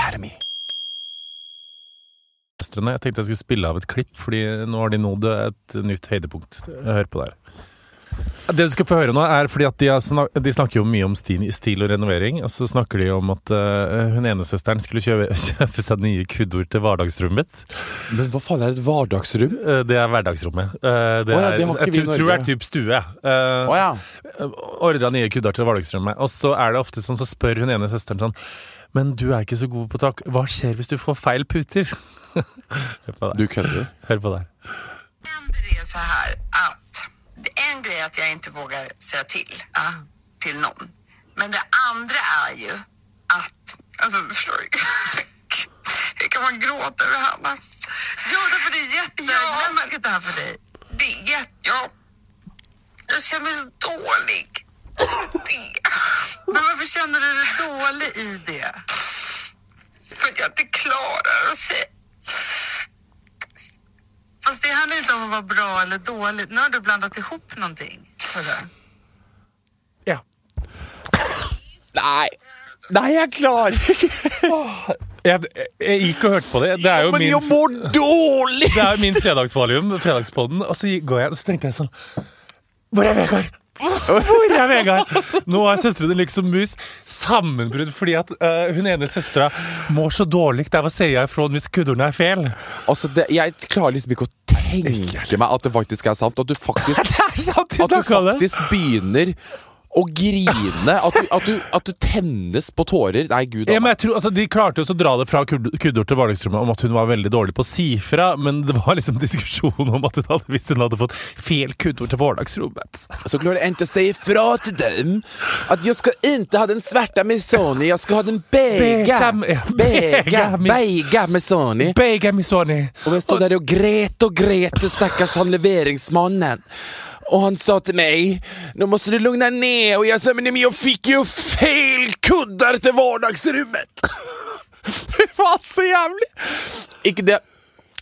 Academy. Jeg tenkte jeg skulle spille av et klipp, fordi nå har de nådd et nytt høydepunkt. Hør på det her. Det du skal få høre nå, er fordi at de, har snak de snakker jo mye om stil, stil og renovering. Og så snakker de om at uh, hun ene søsteren skulle kjøpe, kjøpe seg nye kuddord til hverdagsrommet mitt. Men hva faen er et hverdagsrom? Uh, det er hverdagsrommet. Uh, det oh, ja, det har ikke jeg vi i tror, tror det er Norge. typ stue. Uh, oh, ja. Ordra nye kudder til hverdagsrommet. Og så er det ofte sånn, så spør hun ene søsteren sånn Men du er ikke så god på tak. Hva skjer hvis du får feil puter? Hør på det. Du kødder. Hør på det. her. det så här at en grej är att jag inte vågar säga till ja, till någon. Men det andre er jo at Altså, forstår du? Hur kan man gråte over Hanna? Ja, därför det är jätteläskigt det her for deg. Det er jette... ja. Jeg kjenner meg så dålig. Men varför känner du dig dålig i det? För att jag inte klarar att se. Fast det handlar inte om att vara bra eller dålig. Nu har du blandat ihop någonting. Hörru. Ja. Nei. Nei, jeg klarer ikke. Jeg, jeg gikk og hørte på det. Det er jo Men min jeg mår dårlig! Det er jo min fredagsvalium, fredagspodden, og så går jeg og så tenkte jeg sånn Hvor er Vegard? Hvor er Vegard? Nå er søstrene liksom mus. Sammenbrudd fordi at uh, hun ene søstera mår så dårlig Hva sier jeg ifra hvis kudderne er feil. Altså, det, Jeg klarer liksom ikke å tenke meg at det faktisk er sant. At du faktisk, Det er sant! At du faktisk begynner å grine. At du, at, du, at du tennes på tårer. Nei, gud Ja, tror, altså, De klarte jo å dra det fra kud- kuddord til hverdagsrommet om at hun var veldig dårlig på å si fra, men det var liksom diskusjon om at hun hadde, hvis hun hadde fått feil kuddord til hverdagsrommet. Så klarer jeg ikke å si ifra til dem at jeg skal ikke ha den svarte Sony jeg skal ha den beiga Beiga med Sony mis- med Sony Og jeg sto der og gret og gret, stakkars han leveringsmannen. Och han sa till mig, nu måste du lugna ner. Och jag sa, men jag fick ju fel kuddar till vardagsrummet. Fy faen, så jævlig! Ikke det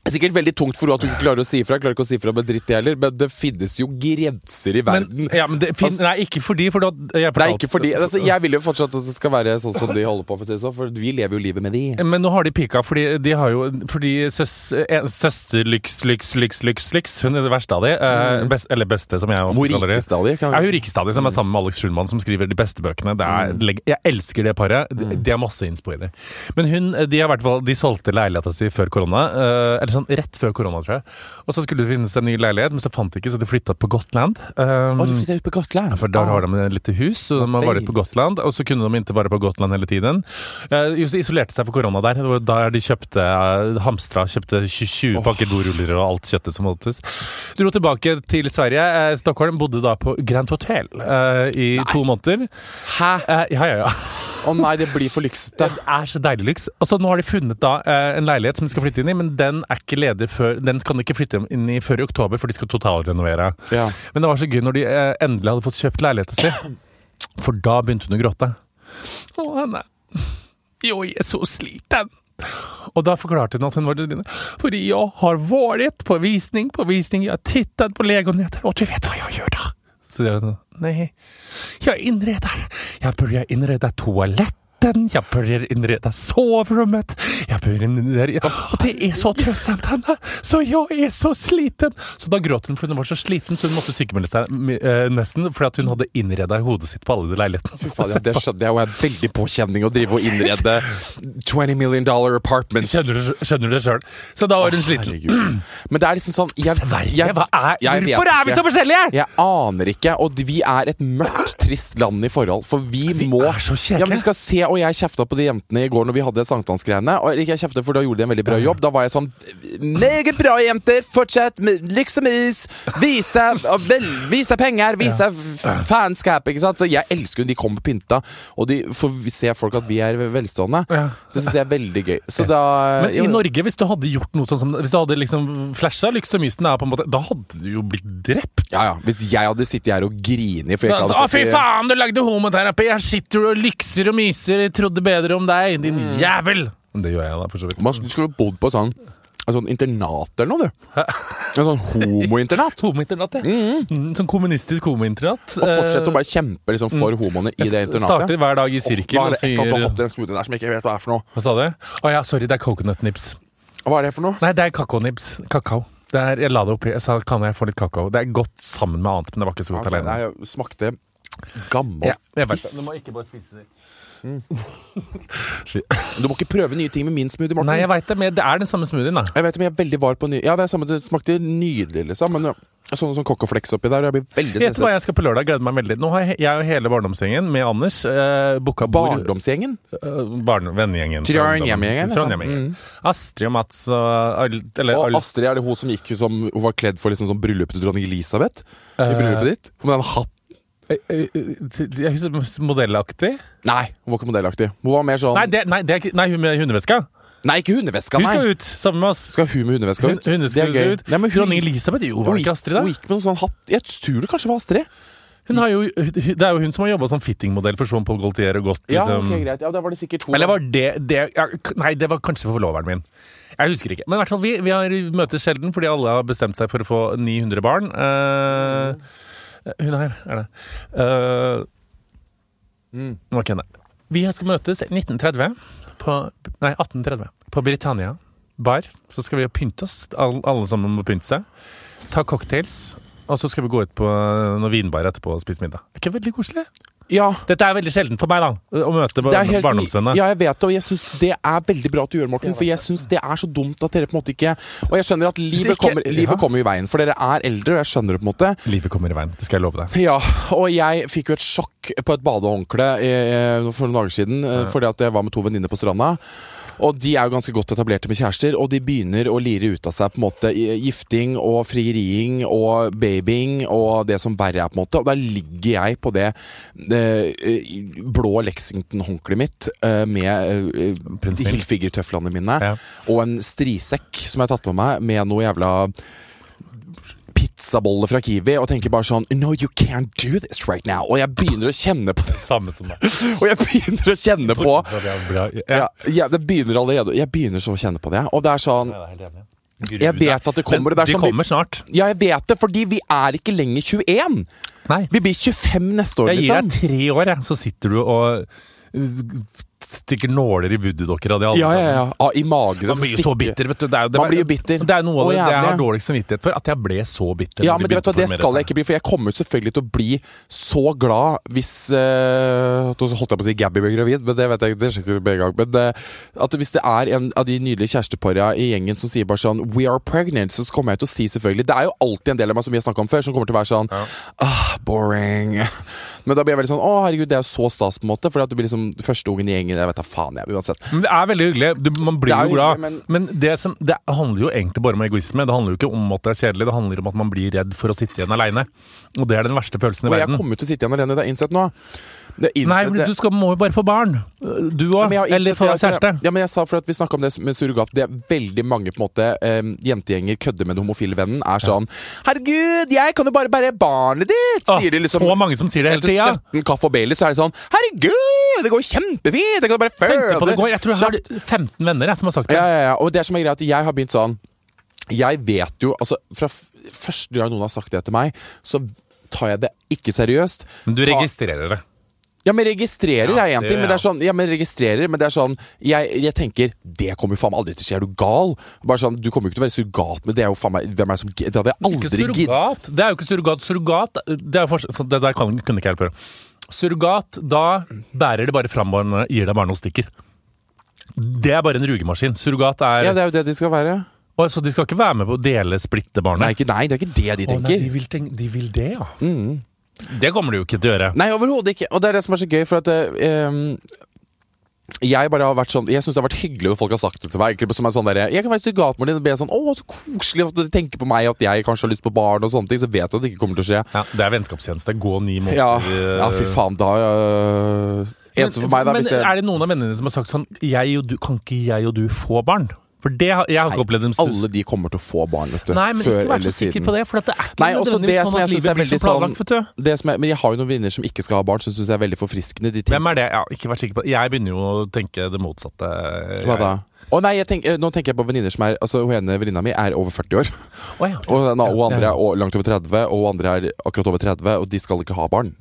Det er sikkert veldig tungt for henne at hun ikke klarer å si ifra. Jeg klarer ikke å si ifra med dritt, jeg heller, men det finnes jo grenser i Men, verden. ja, men det finnes, Altså- Nei, ikke fordi, for da jeg er ikke fordi altså, Jeg vil jo fortsatt at det skal være sånn som de holder på, for det sånn, for vi lever jo livet med de. Men nå har de pika, fordi de har jo Fordi søs, eh, søster Lyks, Lyks, Lyks, Lyks, Lyks Hun er det verste av de. Mm. best, eller beste, som jeg Hvor rikeste av de? Kan Ja, hun rikeste av de, som er sammen med Alex Schulman, som skriver de beste bøkene. Det er, leg- jeg elsker det paret. De, de har masse innspo i det. Men hun, de, har i hvert fall, de solgte leiligheta si før korona. eh, eller sånn rett før korona, tror jeg. Og så skulle det finnes en ny leilighet, men så fant de ikke, så de flytta på Gotland. Um, Å, de flytta ut på Gotland? ja, for der har de et lite hus, og de har vært på Gotland. Og så kunne de ikke være på Gotland hele tiden. Uh, isolerte seg for korona der. Var Der de kjøpte uh, hamstra, kjøpte 20 pakker doruller og alt kjøttet som måttes. Dro tilbake til Sverige. uh, Stockholm bodde da på Grand Hotel uh, i to måneder. Hæ? Ja, ja, ja. Å nei, det blir for lyksete. Det er så deilig lyks. Altså, nå har de funnet da en leilighet som de skal flytte inn i, men den er ikke ledig før Den kan de ikke flytte inn i før i oktober, for de skal totalrenovere. Ja. Men det var så gøy når de eh, endelig hadde fått kjøpt leiligheten sin, for da begynte hun å gråte. Å, Hanne. Jo, jeg er så sliten. Og da forklarte hun at hun var dine. Fordi jeg har vært på visning på visning, jeg har tittet på legoneter, og du vet hva jeg gjør da? Så jeg hun nei, jeg innreder. Jeg burde innrede toaletten, jeg begynner innrede soverommet, jeg begynner innrede Og det er så trøttsomt, henne Så jeg er så sliten! Så da gråt hun, for hun var så sliten, så hun måtte sykemelde seg eh, nesten fordi at hun hadde innreda i hodet sitt på alle de leilighetene. Fy faen, ja, det, skjønner, det er jo en veldig påkjenning å drive og innrede 20 million dollar apartments. Skjønner du, det sjøl? Så da var hun sliten. Herregud. Men det er liksom sånn jeg, Sverige, jeg- hva er jeg Hvorfor er vi så forskjellige?! Jeg aner ikke, og vi er et mørkt, trist land i forhold. For vi, må er så kjedelige. Ja, men du skal se, og jeg kjefta på de jentene i går når vi hadde sankthansgreiene. Og ikke jeg kjefta, for da gjorde de en veldig bra jobb. Da var jeg sånn Meget bra, jenter! Fortsett! Liksom mys! Vise, vel, vise penger! Vise fanskap! Ikke sant? Så jeg elsker jo de kommer pynta, og de får se folk at vi er velstående. Det syns jeg er veldig gøy. Så da Men i Norge, hvis du hadde gjort noe sånn som Hvis du hadde liksom flasha Lyks og Mysen, er på en måte Da hadde du jo blitt drept. Ja, ja. Hvis jeg hadde sittet her og grini for jeg ikke hadde Å, fy faen, du lagde homoterapi! Jeg sitter og lykser og myser, jeg trodde bedre om deg, din Mm. jævel! Men det gjør jeg da, for så vidt. Man skulle skulle bodd på sånn, et sånn internat eller noe, du. En sånn homointernat. Homointernat, ja. Mm, Sånn kommunistisk homointernat. Og fortsette å bare kjempe liksom, for homoene i det internatet. Starter hver dag i sirkel Hva og er et sier fått i smoothien der som jeg ikke vet hva er for noe? Hva sa du? Å ja, sorry, det er coconut nibs. Hva er det for noe? Nei, det er kakaonibs. Kakao. Det er, jeg la det oppi. Jeg sa kan jeg få litt kakao. Det er godt sammen med annet, men det var ikke så godt Nei, alene. jeg smakte gammelt Ja, jeg piss. Du må ikke bare spise det. Du må ikke prøve nye ting med min smoothie, Morten. Nei, jeg vet det, men det er den samme smoothien, da. Jeg vet det, men jeg er veldig var på ny... Ja, det er samme, det smakte nydelig, liksom. Men sånn sånn cockoflex oppi der, jeg blir veldig Vet du hva jeg skal på lørdag? Gleder meg veldig. Nå har jeg og hele barndomsgjengen med Anders eh, booka bord Barndomsgjengen? Eh, barn, Vennegjengen. Trondheim-gjengen, altså. Trondheim-gjengen. Astrid og Mats og Eller Og Astrid er det hun som gikk som Hun var kledd for liksom sånn bryllupet til dronning Elisabeth? I Eh. bryllupet ditt? Med den hatt Jeg husker modellaktig. Nei, hun var ikke modellaktig. Hun var mer sånn Nei, det, nei, det er ikke, nei, hun med hundeveska. Nei, ikke hundeveska, Hun nei! skal ut sammen med oss. Skal hun med hundeveska Hun, ut? hun det skal er gøy. ut. Nei, men hun, Dronning Elisabeth, jo, var hun, det ikke Astrid, da? hun gikk med noen sånn hatt Jeg tror det kanskje var Astrid. Hun har jo, det er jo hun som har jobba som fittingmodell for Jean Paul Gaultier og godt. Ja, liksom ok, greit. Ja, da var det sikkert hun. Eller var det, det ja, k- Nei, det var kanskje for forloveren min. Jeg husker ikke. Men i hvert fall, vi, vi har møtes sjelden fordi alle har bestemt seg for å få 900 barn. Eh, hun er her, er det. Uh, Mm. Ok, nei. Vi skal møtes 1930 på Nei, 1830 på Britannia bar. Så skal vi pynte oss. Alle, alle sammen må pynte seg. Ta cocktails. Og så skal vi gå ut på noen vinbar etterpå og spise middag. Er ikke veldig koselig? Ja, Dette er veldig sjelden for meg, da. Å møte barndomsvennene. ja, jeg vet det, og jeg syns det er veldig bra at du gjør Morten. For jeg syns det er så dumt at dere på en måte ikke Og jeg skjønner at livet, ikke- kommer, ja. kommer i veien, for dere er eldre, og jeg skjønner det på en måte. Livet kommer i veien, det skal jeg love deg. Ja, og jeg fikk jo et sjokk på et badehåndkle eh, for noen dager siden eh, fordi at jeg var med to venninner på stranda. Og de er jo ganske godt etablerte med kjærester, og de begynner å lire ut av seg på en måte gifting og frieriing og babying og det som verre er, på en måte. Og da ligger jeg på det eh, blå Lexington-håndkleet mitt eh, med eh. Hilfiger-tøflene mine Ja. og en strisekk som jeg har tatt med meg med noe jævla pizzabolle fra Kiwi og tenker bare sånn No, you can't do this right now. Og jeg begynner å kjenne på det. Samme som meg. Og jeg begynner å kjenne på Ja. Det begynner allerede Jeg begynner så å kjenne på det. Og det er sånn. Jeg vet at det kommer, Men det de sånn kommer snart. Ja, jeg vet det, fordi vi er ikke lenger 21. Nei. Vi blir 25 neste år, Jeg gir liksom. deg tre år, jeg, så sitter du og stikker nåler i voodoo-dokker av de alle Ja, ja, ja. Ah, I magen. Man blir jo så bitter, vet du. Det er det, Man blir jo bitter. Det er noe av det, jeg har dårligst samvittighet for. At jeg ble så bitter. Ja, de men det, vet du, det skal jeg ikke bli, for jeg kommer selvfølgelig til å bli så glad hvis uh, holdt jeg på å si Gabby blir gravid, men det vet jeg. Det sjekker med en gang. Men uh, at hvis det er en av de nydelige kjæresteparene i gjengen som sier bare sånn We are pregnant, så kommer jeg til å si selvfølgelig Det er jo alltid en del av meg som vi har snakka om før, som kommer til å være sånn ah, boring. Men da blir jeg veldig sånn Å, herregud, det er jo så stas, på en måte. For at du blir liksom første ungen i gjengen. Jeg vet da faen, jeg. Uansett. Men det er veldig hyggelig. Du, man blir jo glad. Men, men det, som, det handler jo egentlig bare om egoisme. Det handler jo ikke om at det er kjedelig, det handler om at man blir redd for å sitte igjen aleine. Og det er den verste følelsen i Og jeg kommer jo til å sitte igjen alene, det har jeg innsett nå. Nei, men du skal, må jo bare få barn. Du òg. Eller få kjæreste. Ja, men jeg sa for at Vi snakka om det med surrogat. Det er veldig mange på en måte eh, jentegjenger kødder med den homofile vennen. Er sånn 'Herregud, jeg kan jo bare bære barnet ditt!' Sier de liksom. så mange som sier det hele Etter 17 kaffe og Baileys så er det sånn 'Herregud, det går kjempefint! Jeg kan bare føde. på det går. Jeg tror jeg har 15 venner jeg, som har sagt det. Ja, ja, ja. Og det som er greia, at jeg har begynt sånn Jeg vet jo Altså, fra første gang noen har sagt det til meg, så tar jeg det ikke seriøst. Men du registrerer det. Ja, men registrerer Ja, er én ting, men det er sånn Ja, men registrerer, men det er sånn Jeg, jeg tenker Det kommer jo faen meg aldri til å skje, er du gal? Bare sånn, Du kommer jo ikke til å være surrogat, men det er jo faen meg Hvem er det som Det hadde jeg aldri giddet. Det er jo ikke surrogat. Surrogat Det, er forskjell- det der kan, kunne ikke jeg helt. Surrogat, da bærer det bare fram barna, gir deg bare noen stikker. Det er bare en rugemaskin. Surrogat er Ja, det er jo det de skal være. Og, Så de skal ikke være med på å dele splitte barnet? Nei, ikke, nei det er ikke det de Å, nei, tenker. de, vil tenke, de vil det, ja. Det kommer du jo ikke til å gjøre. Nei, overhodet ikke. Og det er det som er så gøy, for at um, jeg bare har vært sånn Jeg syns det har vært hyggelig når folk har sagt det til meg. Egentlig, som er sånn der, Jeg kan være surrogatmoren din og be sånn Å, så koselig at dere tenker på meg, at jeg kanskje har lyst på barn, og sånne ting. Så vet du at det ikke kommer til å skje. Ja, det er vennskapstjeneste. Gå ni måneder. Ja, eh, ja fy faen, da øh, Eneste for meg, da, men jeg er det noen av vennene som har sagt sånn jeg og du, Kan ikke jeg og du få barn? For det har, jeg har ikke opplevd dem Alle de kommer til å få barn, vet du. Nei, men før ikke vær så sikker på det, for det er ikke Nei, nødvendigvis som sånn at livet blir så planlagt, sånn- vet du. Det som er, men jeg har jo noen venner som ikke skal ha barn, så syns jeg er veldig forfriskende. De ting. Hvem er det? Ja, ikke vær sikker på det. Jeg begynner jo å tenke det motsatte. Hva da? Å nei, tenker, Nå tenker jeg på venninner som er Altså, Hun ene venninna mi er over 40 år. Oh, ja. Og na, og, andre er langt over 30, og andre er akkurat over 30, og de skal ikke ha barn.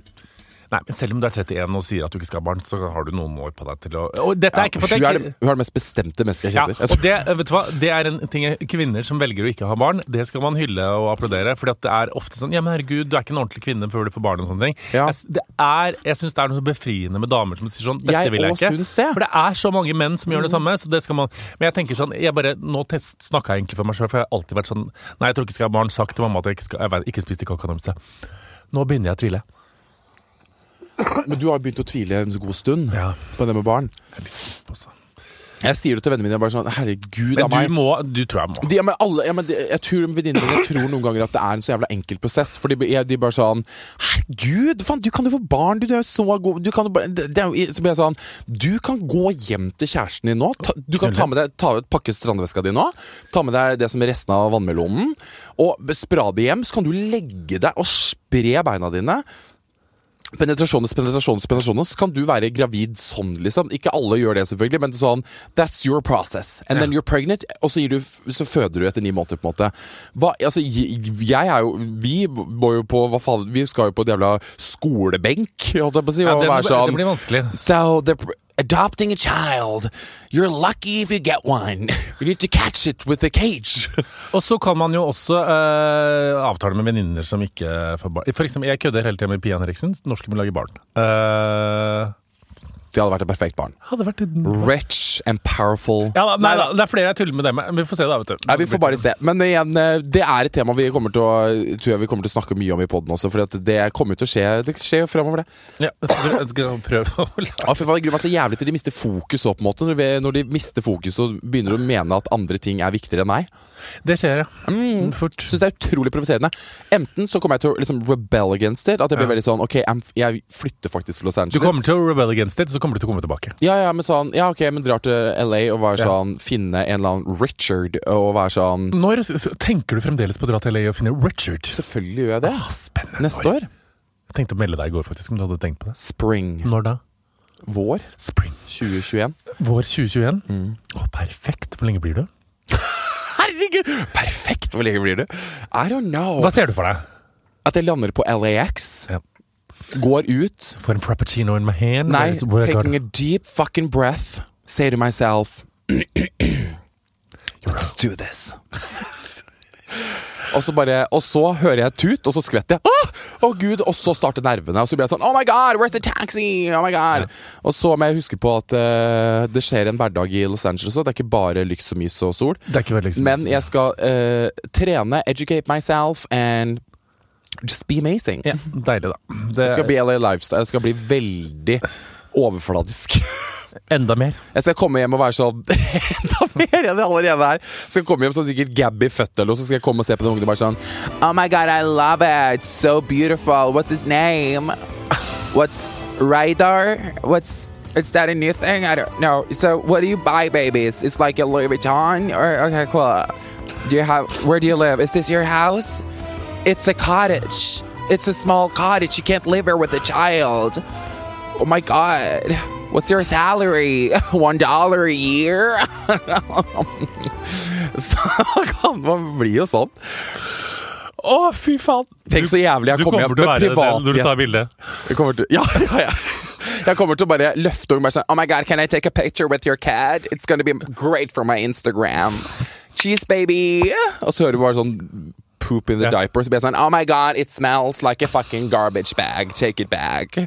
Nei, men Selv om du er 31 og sier at du ikke skal ha barn, så har du noen år på deg til å Og dette er ikke for hun, hun er det mest bestemte mennesket jeg kjenner. ja, og det, vet du hva? det er en ting Kvinner som velger å ikke ha barn, det skal man hylle og applaudere. For det er ofte sånn Ja, men herregud, du er ikke en ordentlig kvinne før du får barn og sånne ting. Ja. Jeg, det er, jeg syns det er noe så befriende med damer som sier sånn Dette Jeg vil jeg ikke. det. For det er så mange menn som gjør det samme. Så det skal man Men jeg tenker sånn jeg bare, Nå snakka jeg egentlig for meg sjøl, for jeg har alltid vært sånn Nei, jeg tror ikke jeg skal ha barn. Sagt til mamma at jeg ikke, skal, jeg vet, ikke spiste kakadamse. Nå begynner jeg å tvile. Men du har begynt å tvile en god stund Ja. på det med barn. Jeg er litt trist på seg. Jeg sier det til vennene mine bare sånn Herregud Men av meg. du må Du tror jeg må. De, ja, men alle, ja, men de, jeg tror venninnene mine tror noen ganger at det er en så jævla enkel prosess. For de, de bare sånn Herregud, faen, du kan jo få barn, du, du er jo så god du kan, det, det er Så blir jeg sånn Du kan gå hjem til kjæresten din nå. Ta, du kan ta med deg ta ut pakke strandveska di nå. Ta med deg det som er resten av vannmelonen. Og spra det hjem. Så kan du legge deg og spre beina dine. Penetrasjones, penetrasjones, penetrasjones. Kan du være gravid sånn, liksom? Ikke alle gjør det, selvfølgelig, men sånn That's your process. And then you're pregnant, og så, du, så føder du etter ni måneder, på en måte. Hva, altså, jeg er jo Vi må jo på Hva faen Vi skal jo på et jævla skolebenk, holdt jeg på å si. Ja, det, være det sånn blir vanskelig. So pr- adopting a child. You're lucky if you get one. You need to catch it with a cage. Og så kan man jo også uh, avtale med venninner som ikke får barn. For eksempel, jeg kødder hele tiden med Pia Henriksen. Norske må lage barn. Eh, Det hadde vært et perfekt barn. hadde vært et... Rich and powerful. ja, nei, nei, Det er flere jeg tuller med det med. Vi får se, da. vet du. Nei, Vi får bare se. Men igjen, eh, det er et tema vi kommer til å, tror jeg vi kommer til å snakke mye om i poden også. For det kommer til å skje Det skjer jo fremover, det. Ja, jeg skal prøve å Ja, for Jeg gruer meg så jævlig til de mister fokus òg, på en måte. Når de mister fokus og begynner å mene at andre ting er viktigere enn meg. Det skjer, ja. Mm. Fort. Syns det er utrolig provoserende. Enten så kommer jeg til å liksom rebel against it. At jeg blir Ja. veldig sånn Ok, jeg flytter faktisk til Los Angeles. Du kommer til å rebel against it, så kommer du til å komme tilbake. Ja, ja, men sånn Ja, ok, men drar til LA og være Ja. sånn Finne en eller annen Richard og være sånn Når tenker du fremdeles på å dra til LA og finne Richard? Selvfølgelig gjør jeg det. Ah, spennende. Neste år. Jeg tenkte å melde deg i går, faktisk, om du hadde tenkt på det. Spring. Når da? Vår Spring. 2021. Vår 2021? Mm. Å, perfekt. Hvor lenge blir du? Herregud! Perfekt! Hvor lenge blir det? I don't know. Hva ser du for deg? At jeg lander på LAX, Ja. går ut For en frappuccino in my hand? Nei, taking a deep fucking breath. Say to myself Let's do this. Og så, bare, og så hører jeg tut, og så skvetter jeg. Åh, Å gud, Og så starter nervene. Og så blir jeg sånn Oh my god, where's the taxi? Oh my god Og så må jeg huske på at uh, det skjer en hverdag i Los Angeles òg. Det er ikke bare lyks og mys og sol. Veldig Men jeg skal uh, trene, educate myself, and just be amazing. ja, Deilig, da. Det, Jeg skal bli LA Lifestyle. Det skal bli veldig overfladisk. enda mer. Jeg skal komme hjem og være sånn Enda mer enn jeg allerede er. Skal komme hjem som sikkert Gabby født eller noe, så skal jeg komme og se på den ungen og bare sånn Oh my god, I love it. It's so beautiful. What's his name? What's Radar? What's is that a new thing? I don't know. So what do you buy babies? It's like a Louis Vuitton or okay, cool. Do you have where do you live? Is this your house? It's a cottage. It's a small cottage. You can't live here with a child. Oh my god. What's your salary? One dollar a year? så kan man bli jo sånn. Å, fy faen! Tenk så jævlig jeg Du kommer kommer hjem til å med være det når du tar bilde. Jeg kommer til, ja, ja, ja. Jeg kommer til å bare løfte og bare sånn Oh my god, can I take a picture with your cat? It's gonna be great for my Instagram. Cheese, baby. Og så hører du bare sånn poop in the yeah. diaper. Så blir jeg sånn Oh my god, it smells like a fucking garbage bag. Take it back.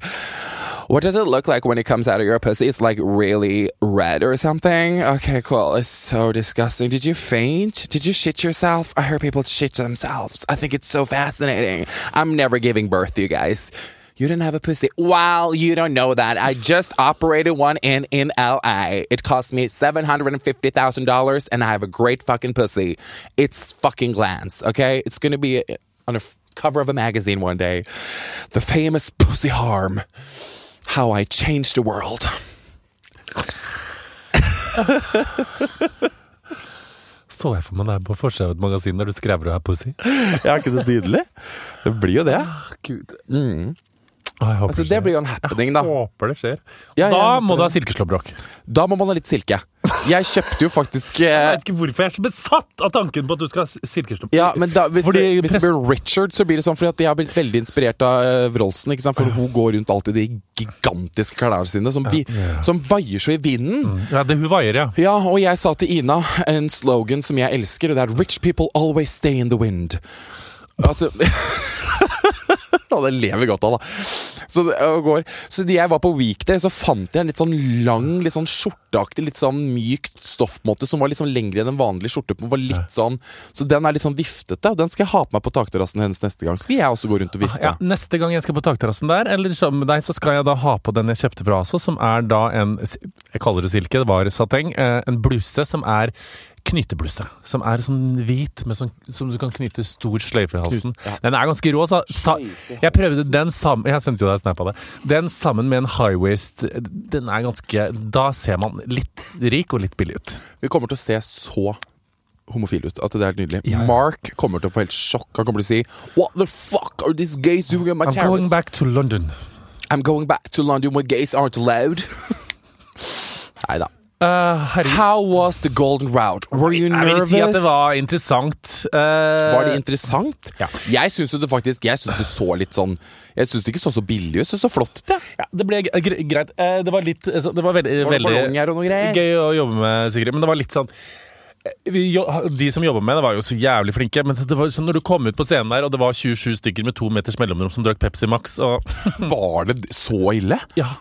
What does it look like when it comes out of your pussy? It's like really red or something. Okay, cool. It's so disgusting. Did you faint? Did you shit yourself? I heard people shit themselves. I think it's so fascinating. I'm never giving birth, you guys. You didn't have a pussy. Wow, you don't know that. I just operated one in in LA. It cost me seven hundred and fifty thousand dollars, and I have a great fucking pussy. It's fucking glands. Okay, it's gonna be on a cover of a magazine one day. The famous pussy harm. How I changed the world. Så jeg for meg deg på forsida av et magasin der du skrev du har pussy. Er ikke det nydelig? Det blir jo det. Gud. Mm. Jeg håper Altså, det blir jo en happening, da. Håper det skjer. Ja, da jeg må du ha det. silkeslåbrok. Da må man ha litt silke. Jeg kjøpte jo faktisk Jeg eh, vet ikke hvorfor jeg er så besatt av tanken på at du skal ha silkeslåbrok. Ja, men da, hvis, Fordi det, hvis det blir Richard, så blir det sånn fordi at jeg har blitt veldig inspirert av eh, Wroldsen. Ikke sant? For hun går rundt alltid i de gigantiske klærne sine, som, vi, som vaier så i vinden. Ja, det, hun vaier, ja. Ja, og jeg sa til Ina en slogan som jeg elsker, og det er 'Rich people always stay in the wind'. At, Ja, det lever godt av, da. Så, går. så jeg var på weekday, så fant jeg en litt sånn lang, litt sånn skjorteaktig, litt sånn mykt stoff på en måte, som var litt sånn lengre enn en vanlig skjorte. Var litt sånn, så den er litt sånn viftete, og den skal jeg ha på meg på takterrassen hennes neste gang. Så skal jeg også gå rundt og vifte. Ja, neste gang jeg skal på takterrassen der, eller sammen med deg, så skal jeg da ha på den jeg kjøpte fra ASO, som er da en Jeg kaller det silke, det var sateng. eh, En bluse som er knytebluse. Som er sånn hvit, med sånn, som du kan knyte stor sløyfe i halsen. ja. Den er ganske rå. Sa, sa, jeg prøvde den sammen Jeg sendte jo deg snap av det. Den sammen med en high waist, den er ganske Da ser man litt rik og litt billig ut. Vi kommer til å se så homofil ut at det er helt nydelig. Ja, ja. Mark kommer til å få helt sjokk. Han kommer til å si What the fuck are these gays doing in my I'm terrace? going back to London. I'm going back to London when gays aren't allowed. Nei da. Uh. How was the golden route? Were you Jeg vil si at det var interessant. Uh, Var det interessant? Ja. Jeg syns det faktisk Jeg synes det så litt sånn Jeg syns det ikke så så billig ut. Det så flott ut. jeg. Ja, det ble gre- gre- greit. Eh, Det var litt Det var veldig, Var det veldig gøy å jobbe med, Sigrid. Men det var litt sånn De som jobba med det, var jo så jævlig flinke. Men det var sånn når du kom ut på scenen der, og det var 27 stykker med to meters mellomrom som drakk Pepsi Max og Var det så ille? Ja.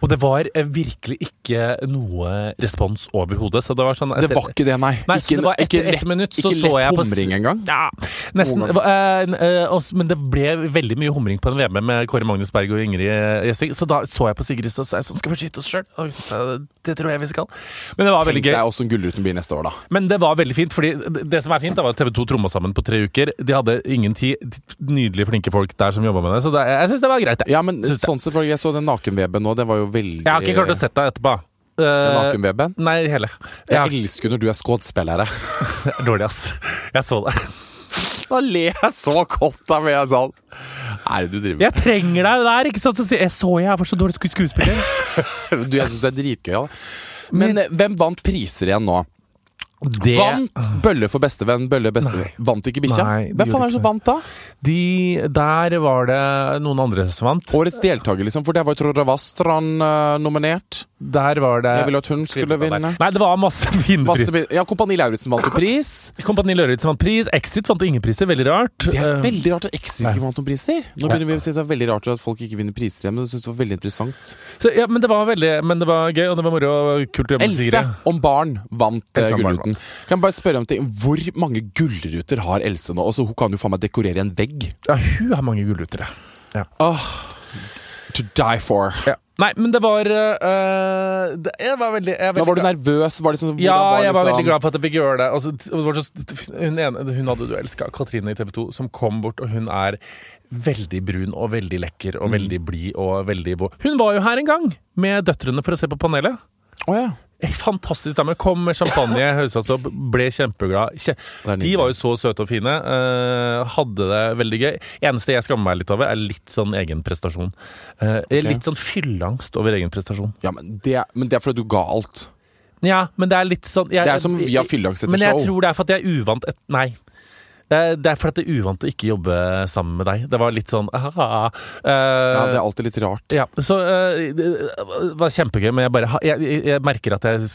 Og det var eh, virkelig ikke noe respons overhodet. Så det var sånn Det var ikke det, nei. Nei, ikke, det etter ikke ett lett, minutt så ikke lett jeg humring engang. Ja, nesten. Eh, eh, og men det ble veldig mye humring på en VM med Kåre Magnus Berg og Ingrid Gjessing. Så da så jeg på Sigrid og sa sånn skal vi skyte oss sjøl. Det tror jeg vi skal. Men det var veldig Det gøy. er også en Gullruten blir neste år, da. Men det var veldig fint, fordi det det som er fint, det var at TV 2 tromma sammen på tre uker. De hadde ingen tid. Nydelige, flinke folk der som jobba med det. Så det, jeg syns det var greit, jeg. Ja, men sånn selvfølgelig, jeg så den nakenweben nå. Det var jo veldig Jeg har ikke klart å sette deg etterpå. Eh, nei, hele. Jeg Ja, elsker når du er skuespillere. dårlig, ass. Jeg så det. Da ler jeg så godt av meg. Jeg sånn er det du driver med? Jeg trenger deg der, ikke sant? Så sier jeg så jeg var så dårlig sku- skuespiller. Du, jeg syns det er dritgøy. Ja. Men Men hvem vant priser igjen nå? Det Vant Bølle for bestevenn, Bølle bestevenn. Vant ikke bikkja? Hvem faen er det som vant da? de, Der var det noen andre som vant. Årets deltaker, liksom. For der var jo Trond Ravastran eh, nominert. Der var det Jeg ville at hun skulle vinne. Nei, det var masse fine Masse, priser. ja, Kompani Lauritzen vant pris. Kompani Lauritzen vant pris. Exit vant ingen priser. Veldig rart. Det er Eh, veldig rart at Exit ikke vant noen priser. Nå begynner vi å si at det er veldig rart at folk ikke vinner priser igjen, men jeg syns det var veldig interessant. så, ja, men det var veldig Men det var gøy, og det var moro og kult å jobbe med Else om barn vant eh, Gullruten. Kan jeg bare spørre om ting Hvor mange gullruter har Else nå? Også, hun kan jo faen meg dekorere en vegg. Ja, hun har mange gullruter, ja. To die for. ja. Nei, men det var uh, det, Jeg var veldig, jeg Men var du nervøs? Var det sånn, Ja, var jeg var liksom- veldig glad for at jeg fikk gjøre det. Altså, det var så, hun, ene, hun hadde du elska, Katrine i TV 2, som kom bort, og hun er veldig brun og veldig lekker og veldig blid og veldig. Hun var jo her en gang med døtrene for å se på panelet. Oh, ja. Fantastisk dame. Kom med champagne, seg opp, ble kjempeglad. De var jo så søte og fine. eh, hadde det veldig gøy. Eneste jeg skammer meg litt over, er litt sånn egen prestasjon. Eh. Litt sånn fylleangst over egen prestasjon. ja men, det, er- men det er fordi du ga alt. Ja, men det er litt sånn jeg, Det er som vi har fylleangst etter show. Men jeg tror det er for at jeg er uvant et, Nei. Det er, det er for at det er uvant å ikke jobbe sammen med deg. Det var litt sånn eh, Ja, det er alltid litt rart. ja, så uh, det var kjempegøy, men jeg bare jeg, jeg, jeg merker at jeg,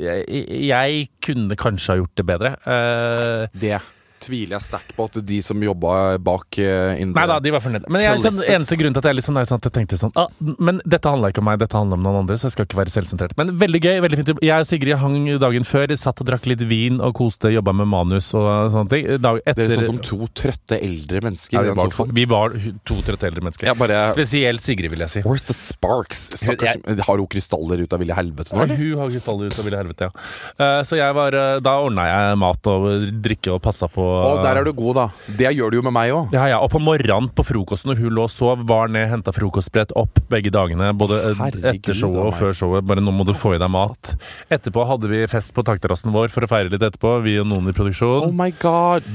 jeg Jeg kunne kanskje ha gjort det bedre. Uh, Det tviler jeg sterkt på at de som jobba bak uh, Nei da, de var fornøyde. Men jeg, sånn, eneste grunn til at jeg liksom, litt sånn, at jeg tenkte sånn ah, Men dette handla ikke om meg, dette handla om noen andre, så jeg skal ikke være selvsentrert. Men veldig gøy. veldig fint Jeg og Sigrid hang dagen før, satt og drakk litt vin og koste, jobba med manus og sånne ting. Dag etter, Dere er sånn som to trøtte eldre mennesker ja, vi, var, vi var to trøtte eldre mennesker. Bare Spesielt Sigrid, vil jeg si. Where's the sparks? Stakkars, har hun krystaller ut av ville helvete nå, hun har krystaller ut av ville helvete, ja. Uh, så jeg var eh, Da ordna jeg mat og drikke og passa på Å, der er du god, da. Det gjør du jo med meg òg. Ja, ja, og på morgenen på frokosten når hun lå og sov, var ned, henta frokostbrett opp begge dagene. Både eh, Herregud, etter showet og før showet. Bare nå må du få i deg mat. Etterpå hadde vi fest på takterrassen vår for å feire litt etterpå, vi og noen i Oh my god.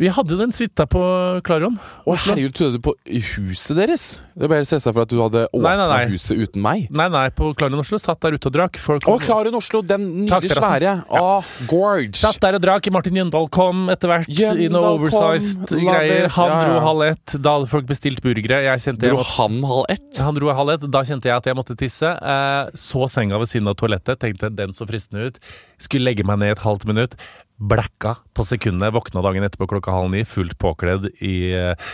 Vi hadde jo den suita på Klarion. Å herregud, trodde du på huset deres? Jeg ble helt stressa for at du hadde åpna huset uten meg. Nei, nei, på Klarion Oslo. Satt der ute og drakk. Folk Å, Klarion Oslo, den nydelige svære. svære. Ah, gorge. Satt der og drakk. Martin Jøndal kom etter hvert i noe oversized kom, greier. Han dro ja. halv ett. Da hadde folk bestilt burgere. Jeg kjente jeg Dro måtte- han halv ett? Han dro halv ett. Da kjente jeg at jeg måtte tisse. Eh, så senga ved siden av toalettet. Tenkte den så fristende ut. Skulle legge meg ned et halvt minutt. Blacka på sekundet. Våkna dagen etterpå klokka halv ni, fullt påkledd i eh,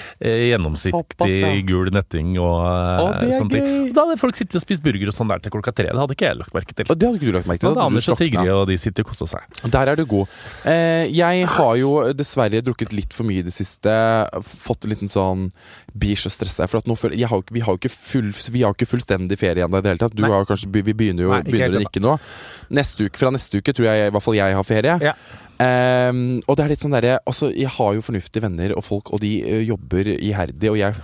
gjennomsiktig gul netting og eh, sånne ting. Da hadde folk sittet og spist burger og sånn der til klokka tre. Det hadde ikke jeg lagt merke til. Og Det hadde ikke du lagt merke til? Da, Anders og. Sigrid og de sitter og koser seg. Der er du god. Eh, jeg har jo dessverre drukket litt for mye i det siste. Fått en liten sånn Blir så stressa. For nå vi har jo ikke, full, vi har jo ikke fullstendig ferie ennå i det hele tatt. Du Nei. har kanskje, vi begynner jo Nei, ikke begynner ikke nå. Neste uke, fra neste uke tror jeg i hvert fall jeg har ferie. Ja. Um, og det er litt sånn derre Altså, jeg har jo fornuftige venner og folk, og de uh, jobber iherdig, og jeg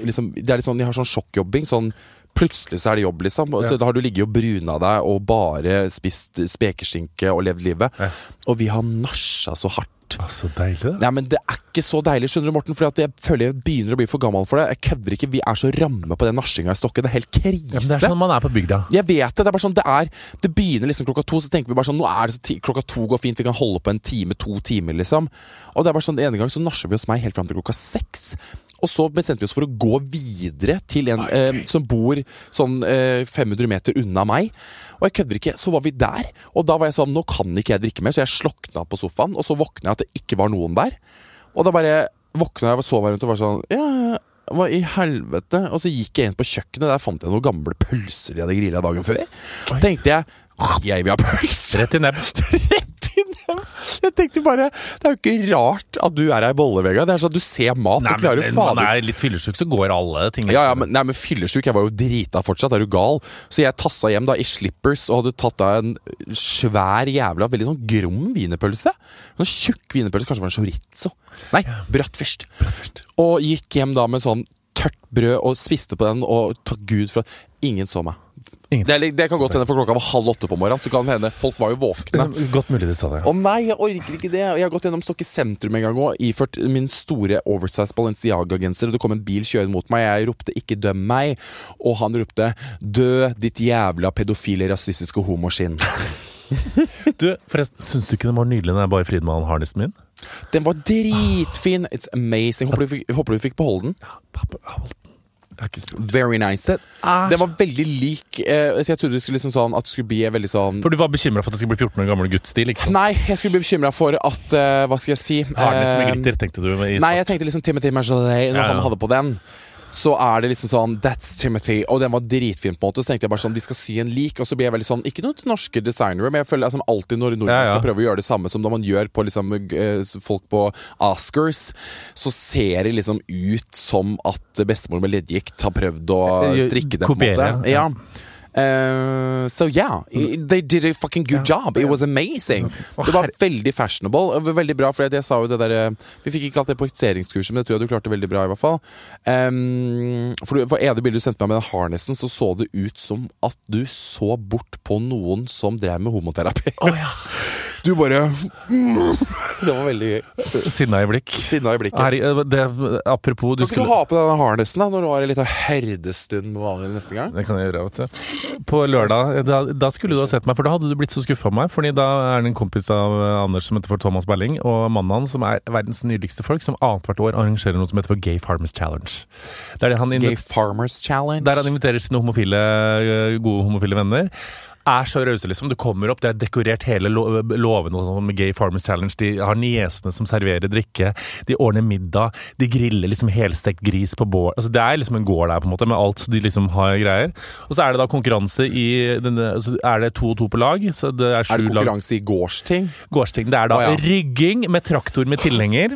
liksom Det er litt sånn, jeg har sånn sjokkjobbing. Sånn Plutselig så er det jobb, liksom. Ja. så da har du ligget og bruna deg og bare spist spekeskinke og levd livet. Ja. Og vi har nasja så hardt. Å, så deilig, det. Nei, men Det er ikke så deilig, skjønner du, Morten. For jeg føler jeg begynner å bli for gammel for det. Jeg kødder ikke. Vi er så ramme på den nasjinga i stokket. Det er helt krise. Ja, men det er sånn man er på bygda. Jeg vet det. Det er bare sånn det er Det begynner liksom klokka to, så tenker vi bare sånn Nå er det så ti klokka to går fint, vi kan holde på en time, to timer, liksom. Og det er bare sånn, En gang så nasjer vi hos meg helt fram til klokka seks. Og så bestemte vi oss for å gå videre til en eh, som bor sånn eh, 500 meter unna meg. Og jeg kødder ikke. Så var vi der, og da var jeg sånn Nå kan ikke jeg drikke mer, så jeg slokna på sofaen. Og så våkna jeg at det ikke var noen der. Og da bare våkna jeg og så meg rundt og var sånn Ja, hva i helvete? Og så gikk jeg inn på kjøkkenet, der fant jeg noen gamle pølser de hadde grilla dagen før. Oi. Tenkte jeg jeg vil ha pølse! Rett i nebb. Rett i nebb! Jeg tenkte bare Det er jo ikke rart at du er ei bollevegga. Det er sånn at du ser mat Nei, og klarer men når man er litt fyllesyk, så går alle ting ja, ja, men, nei, men fyllesyk. Jeg var jo drita fortsatt. Er du gal? Så jeg tassa hjem da i slippers og hadde tatt da en svær jævla, veldig sånn grom wienerpølse. Sånn tjukk wienerpølse. Kanskje det var en chorizo. Nei, bratwurst. Og gikk hjem da med sånn tørt brød og spiste på den, og takk Gud for at ingen så meg. Det, er det kan godt hende, for klokka var halv åtte på morgenen. Så kan det hende Folk var jo våkne. Godt mulig de sa det. Å nei, jeg orker ikke det. Jeg har gått gjennom Stokke sentrum en gang òg, iført min store oversize Balenciaga-genser, og det kom en bil kjørende mot meg. Jeg ropte 'ikke døm meg', og han ropte 'dø, ditt jævla pedofile, rasistiske homoskinn'. Du, forresten, syns du ikke den var nydelig, den Bare Friedman-harnessen min? Den var dritfin! It's amazing. Håper du, fikk- håper du fikk beholde den. Pappa, jeg har ikke spurt. Very nice. Den er Den var veldig lik eh, Så jeg trodde det skulle liksom sånn at det skulle bli veldig sånn For du var bekymra for at det skulle bli 14 år gammel guttstil? Nei, jeg skulle bli bekymra for at eh, Hva skal jeg si? Harness med Eh, glitter, tenkte du. I Nei, jeg tenkte liksom Timothy Marjolet Når Ja, ja. han hadde på den så er det liksom sånn That's Timothy. Og den var dritfin. på en måte Så tenkte jeg bare sånn Vi skal sy en lik. Og så blir jeg veldig sånn Ikke noe til norske designere, men jeg føler liksom alltid når nordmenn Ja, ja. skal prøve å gjøre det samme som når man gjør på liksom eh, folk på Oscars, så ser det liksom ut som at bestemor med leddgikt har prøvd å Eh, strikke det. på en måte Ja. Eh, so yeah, they did a fucking good job. It was amazing. Det var veldig fashionable. Veldig bra, for jeg sa jo det der eh, Vi fikk ikke hatt det på ekseringskurset, men det tror jeg du klarte veldig bra, i hvert fall. Um, for, du- for ene bildet du sendte meg med den harnessen, så så det ut som at du så bort på noen som drev med homoterapi. Oh, ja. Du bare Det var veldig gøy. blikk. Sinna i blikket. Her, det, apropos du Kan ikke du ha på denne harnessen da når du har en liten herdestund med vanlig neste gang? Det kan jeg gjøre, vet du. På lørdag, da, da skulle du ha sett meg, for da hadde du blitt så skuffa av meg. Fordi da er det en kompis av eh, Anders som heter for Thomas Berling, og mannen hans, som er verdens nydeligste folk, som annethvert år arrangerer noe som heter for Gay Farmers Challenge. Det er det han, Gay Farmers Challenge. der han inviterer sine homofile, eh, gode homofile venner. Er så rause, liksom. Du kommer opp, det er dekorert hele låven sånn med Gay Farmers Challenge. De har niesene som serverer drikke. De ordner middag. De griller liksom helstekt gris på bål. Altså, det er liksom en gård der, på en måte, med alt så de liksom har greier. Og så er det da konkurranse i denne Så er det to og to på lag. Så det er Er det det lag konkurranse i gårdsting? gårdsting. Det er da Å, ja. rygging med traktor med tilhenger.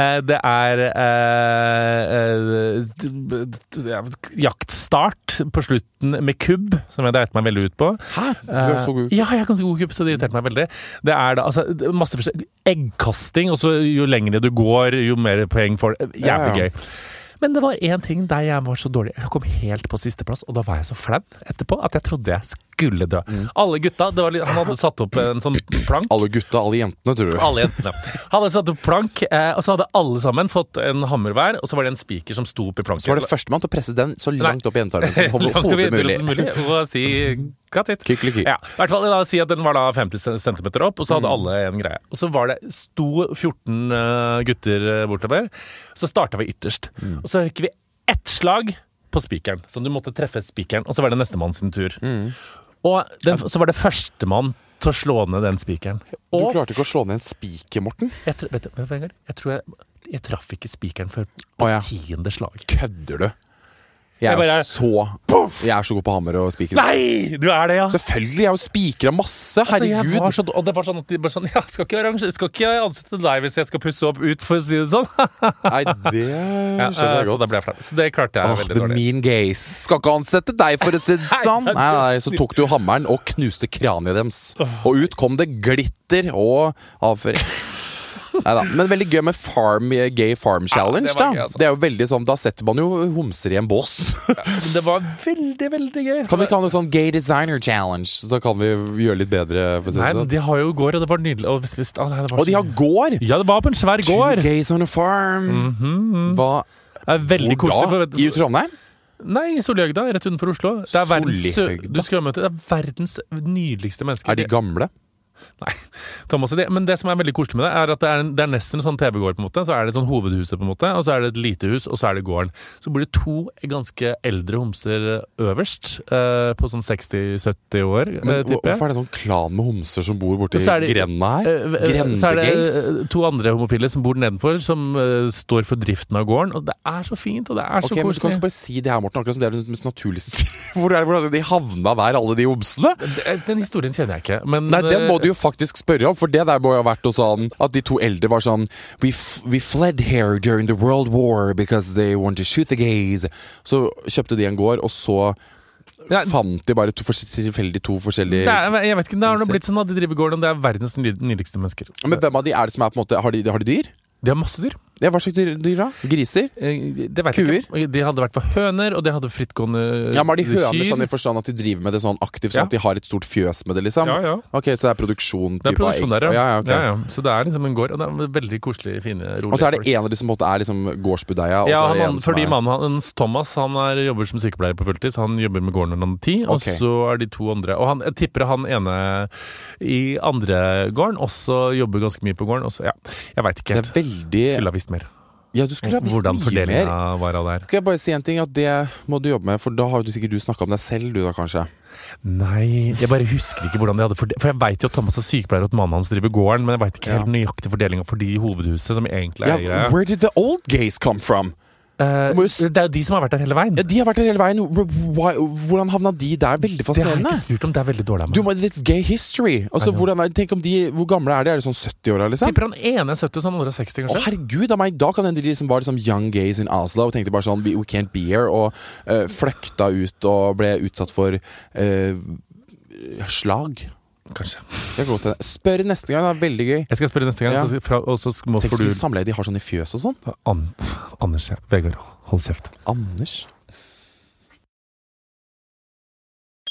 Eh, Det er eh, eh, jaktstart på slutten med kubb, som jeg dreit meg veldig ut på. Hæ? Du er så god. Ja, jeg er ganske god kubb, så det irriterte meg veldig. Det er da altså, masse forskjell- Eggkasting, og så jo lengre du går, jo mer poeng får du. Jævlig gøy. Men det var én ting der jeg var så dårlig. Jeg kom helt på sisteplass, og da var jeg så flau etterpå at jeg trodde jeg skulle dø. Mm. Alle gutta det var, Han hadde satt opp en sånn plank. Alle gutta, alle jentene, tror du? Alle jentene. Hadde satt opp plank, eh, og så hadde alle sammen fått en hammer hver, og så var det en spiker som sto oppi planken. Så var det førstemann til å presse den så langt opp i jentearmen som overhodet mulig. mulig. Og si. Kykelikky. Ja, i hvert fall La oss si at den var da 50 cm opp, og så Mm. hadde alle en greie. Og så var det sto 14 eh, gutter eh, bortover. Så starta vi ytterst. Mm. Og så fikk vi ett slag på spikeren. Så du måtte treffe spikeren, og så var det nestemann sin tur. Mm. Og den, så var det førstemann til å slå ned den spikeren. Du klarte ikke å slå ned en spiker, Morten. jeg, vet vet jeg tror jeg, jeg traff ikke spikeren før på oh, ja. tiende slag. Kødder du? Jeg Jeg er, så, jeg er så god på hammer og spiker. Nei! Du er det, ja! Selvfølgelig! Jeg har jo spikra masse. Altså, Herregud. Altså, så, og det var sånn at de bare sånn Ja, skal ikke, arrange, skal ikke ansette deg hvis jeg skal pusse opp ut, for å si det sånn. Nei, det skjønner jeg ja, så godt. ble. Så det klarte jeg oh, veldig the dårlig. mean gaze. Skal ikke ansette deg for et sånt sånn. Nei, nei, så tok du hammeren og knuste kraniet deres. Og ut kom det glitter og avføring. Neida. Men veldig gøy med farm, Gay Farm Challenge. det gøy, altså. Det er jo veldig sånn, Da setter man jo homser i en bås. Det var veldig, veldig gøy. Kan vi ha noe sånn Gay Designer Challenge? Så da kan vi gjøre litt bedre. Si Nei, sånn. de har jo gård, og det var nydelig. Og, hvis, å, nei, det var Og de har gård! Ja, det var på en svær gård. Two gays on a farm. Hva, Det er veldig hvor koselig. da? I Trondheim? Nei, i Solhjøgda, rett utenfor Oslo. Det er verdens, det er verdens nydeligste mennesker. Er de gamle? Nei, Thomas, det, men det som er veldig koselig med det, er at det er, en, det er nesten en sånn TV-gård. på en måte Så er det et sånn hovedhuset, på en måte og så er det et lite hus, og så er det gården. Så bor det to ganske eldre homser øverst, eh, på sånn 60-70 år, Men eh, tipper jeg. Hvorfor er det sånn klan med homser som bor borti så grenda her? Eh, eh, Så er det eh, to andre homofile som bor nedenfor, som eh, står for driften av gården. Og det er så fint, og det er Ok, koselig. men Du kan ikke bare si det her, Morten. Akkurat som det er det mest naturligste. Hvor er det hvor det de havna der, alle de homsene? Den historien kjenner jeg ikke, men Nei, den må du du jo faktisk spørre om, for det der må jo ha vært noe sånn at de to eldre var sånn We, we fled here during the world war because they want to shoot the gays. Så kjøpte de en gård, og så Ja, fant de bare to tilfeldig to forskjellige er, jeg vet ikke, det har blitt sånn at de driver gården, og det er verdens ny- nydeligste mennesker. Men hvem av de er det som er på en måte Har de, har de dyr? De har masse dyr. Ja, Hva slags dyr, dyr da? Griser? Kuer? Det vet jeg ikke. De hadde vært for høner, og de hadde frittgående Ja, men Har de høner kyr. sånn i forstand at de driver med det sånn aktivt, sånn Ja. at de har et stort fjøs med det, liksom? Ja, ja. Ok, Så det er produksjon Det er produksjon der, ja. ja, ja. Så det er liksom en gård, og det er veldig koselig, fine, rolige Og så er det en av de som måtte måte er liksom gårdsbudeia. Ja, er han, fordi er- mannen hans, Thomas, han er, jobber som sykepleier på fulltid, så han jobber med gården når han er ti. Og Ok. så er de to andre Og han, jeg tipper han ene i andre gården også jobber ganske mye på gården. også, ja, jeg veit ikke Det er veldig mer. Ja, du skulle ha visst Hvordan mye mer. var av det her. Skal jeg bare si en ting, at det må du jobbe med, for da har du sikkert du snakka om deg selv, du da kanskje. Nei, jeg bare husker ikke hvordan de hadde fordelt For jeg veit jo at Thomas er sykepleier og at mannen hans driver gården, men jeg veit ikke Ja. helt nøyaktig fordelinga for de i hovedhuset, som egentlig Ja, er greia. where did the old gays come from? Eh, jo det er jo de som har vært der hele veien. Ja, de har vært der hele veien. Hvordan havna de der? Veldig Det har jeg ikke spurt om. Det er veldig dårlig av meg. It's gay history. Altså, hvordan tenk om de, Hvor gamle er de? Er de sånn 70-åra, liksom? Tipper han ene er 70, og sånn andre er 60, Å, herregud, meg, da kan hende de liksom var liksom young gays in Oslo og tenkte bare sånn We can't be here. Og uh, fløkta ut og ble utsatt for uh, slag. Kanskje. Spør neste gang. Det er veldig gøy. Jeg skal spørre neste gang, Ja. så, fra, og så må Tenk så mye du samleie de har sånn i fjøs og sånn. An, Anders, ja. Vegard, hold kjeft. Anders.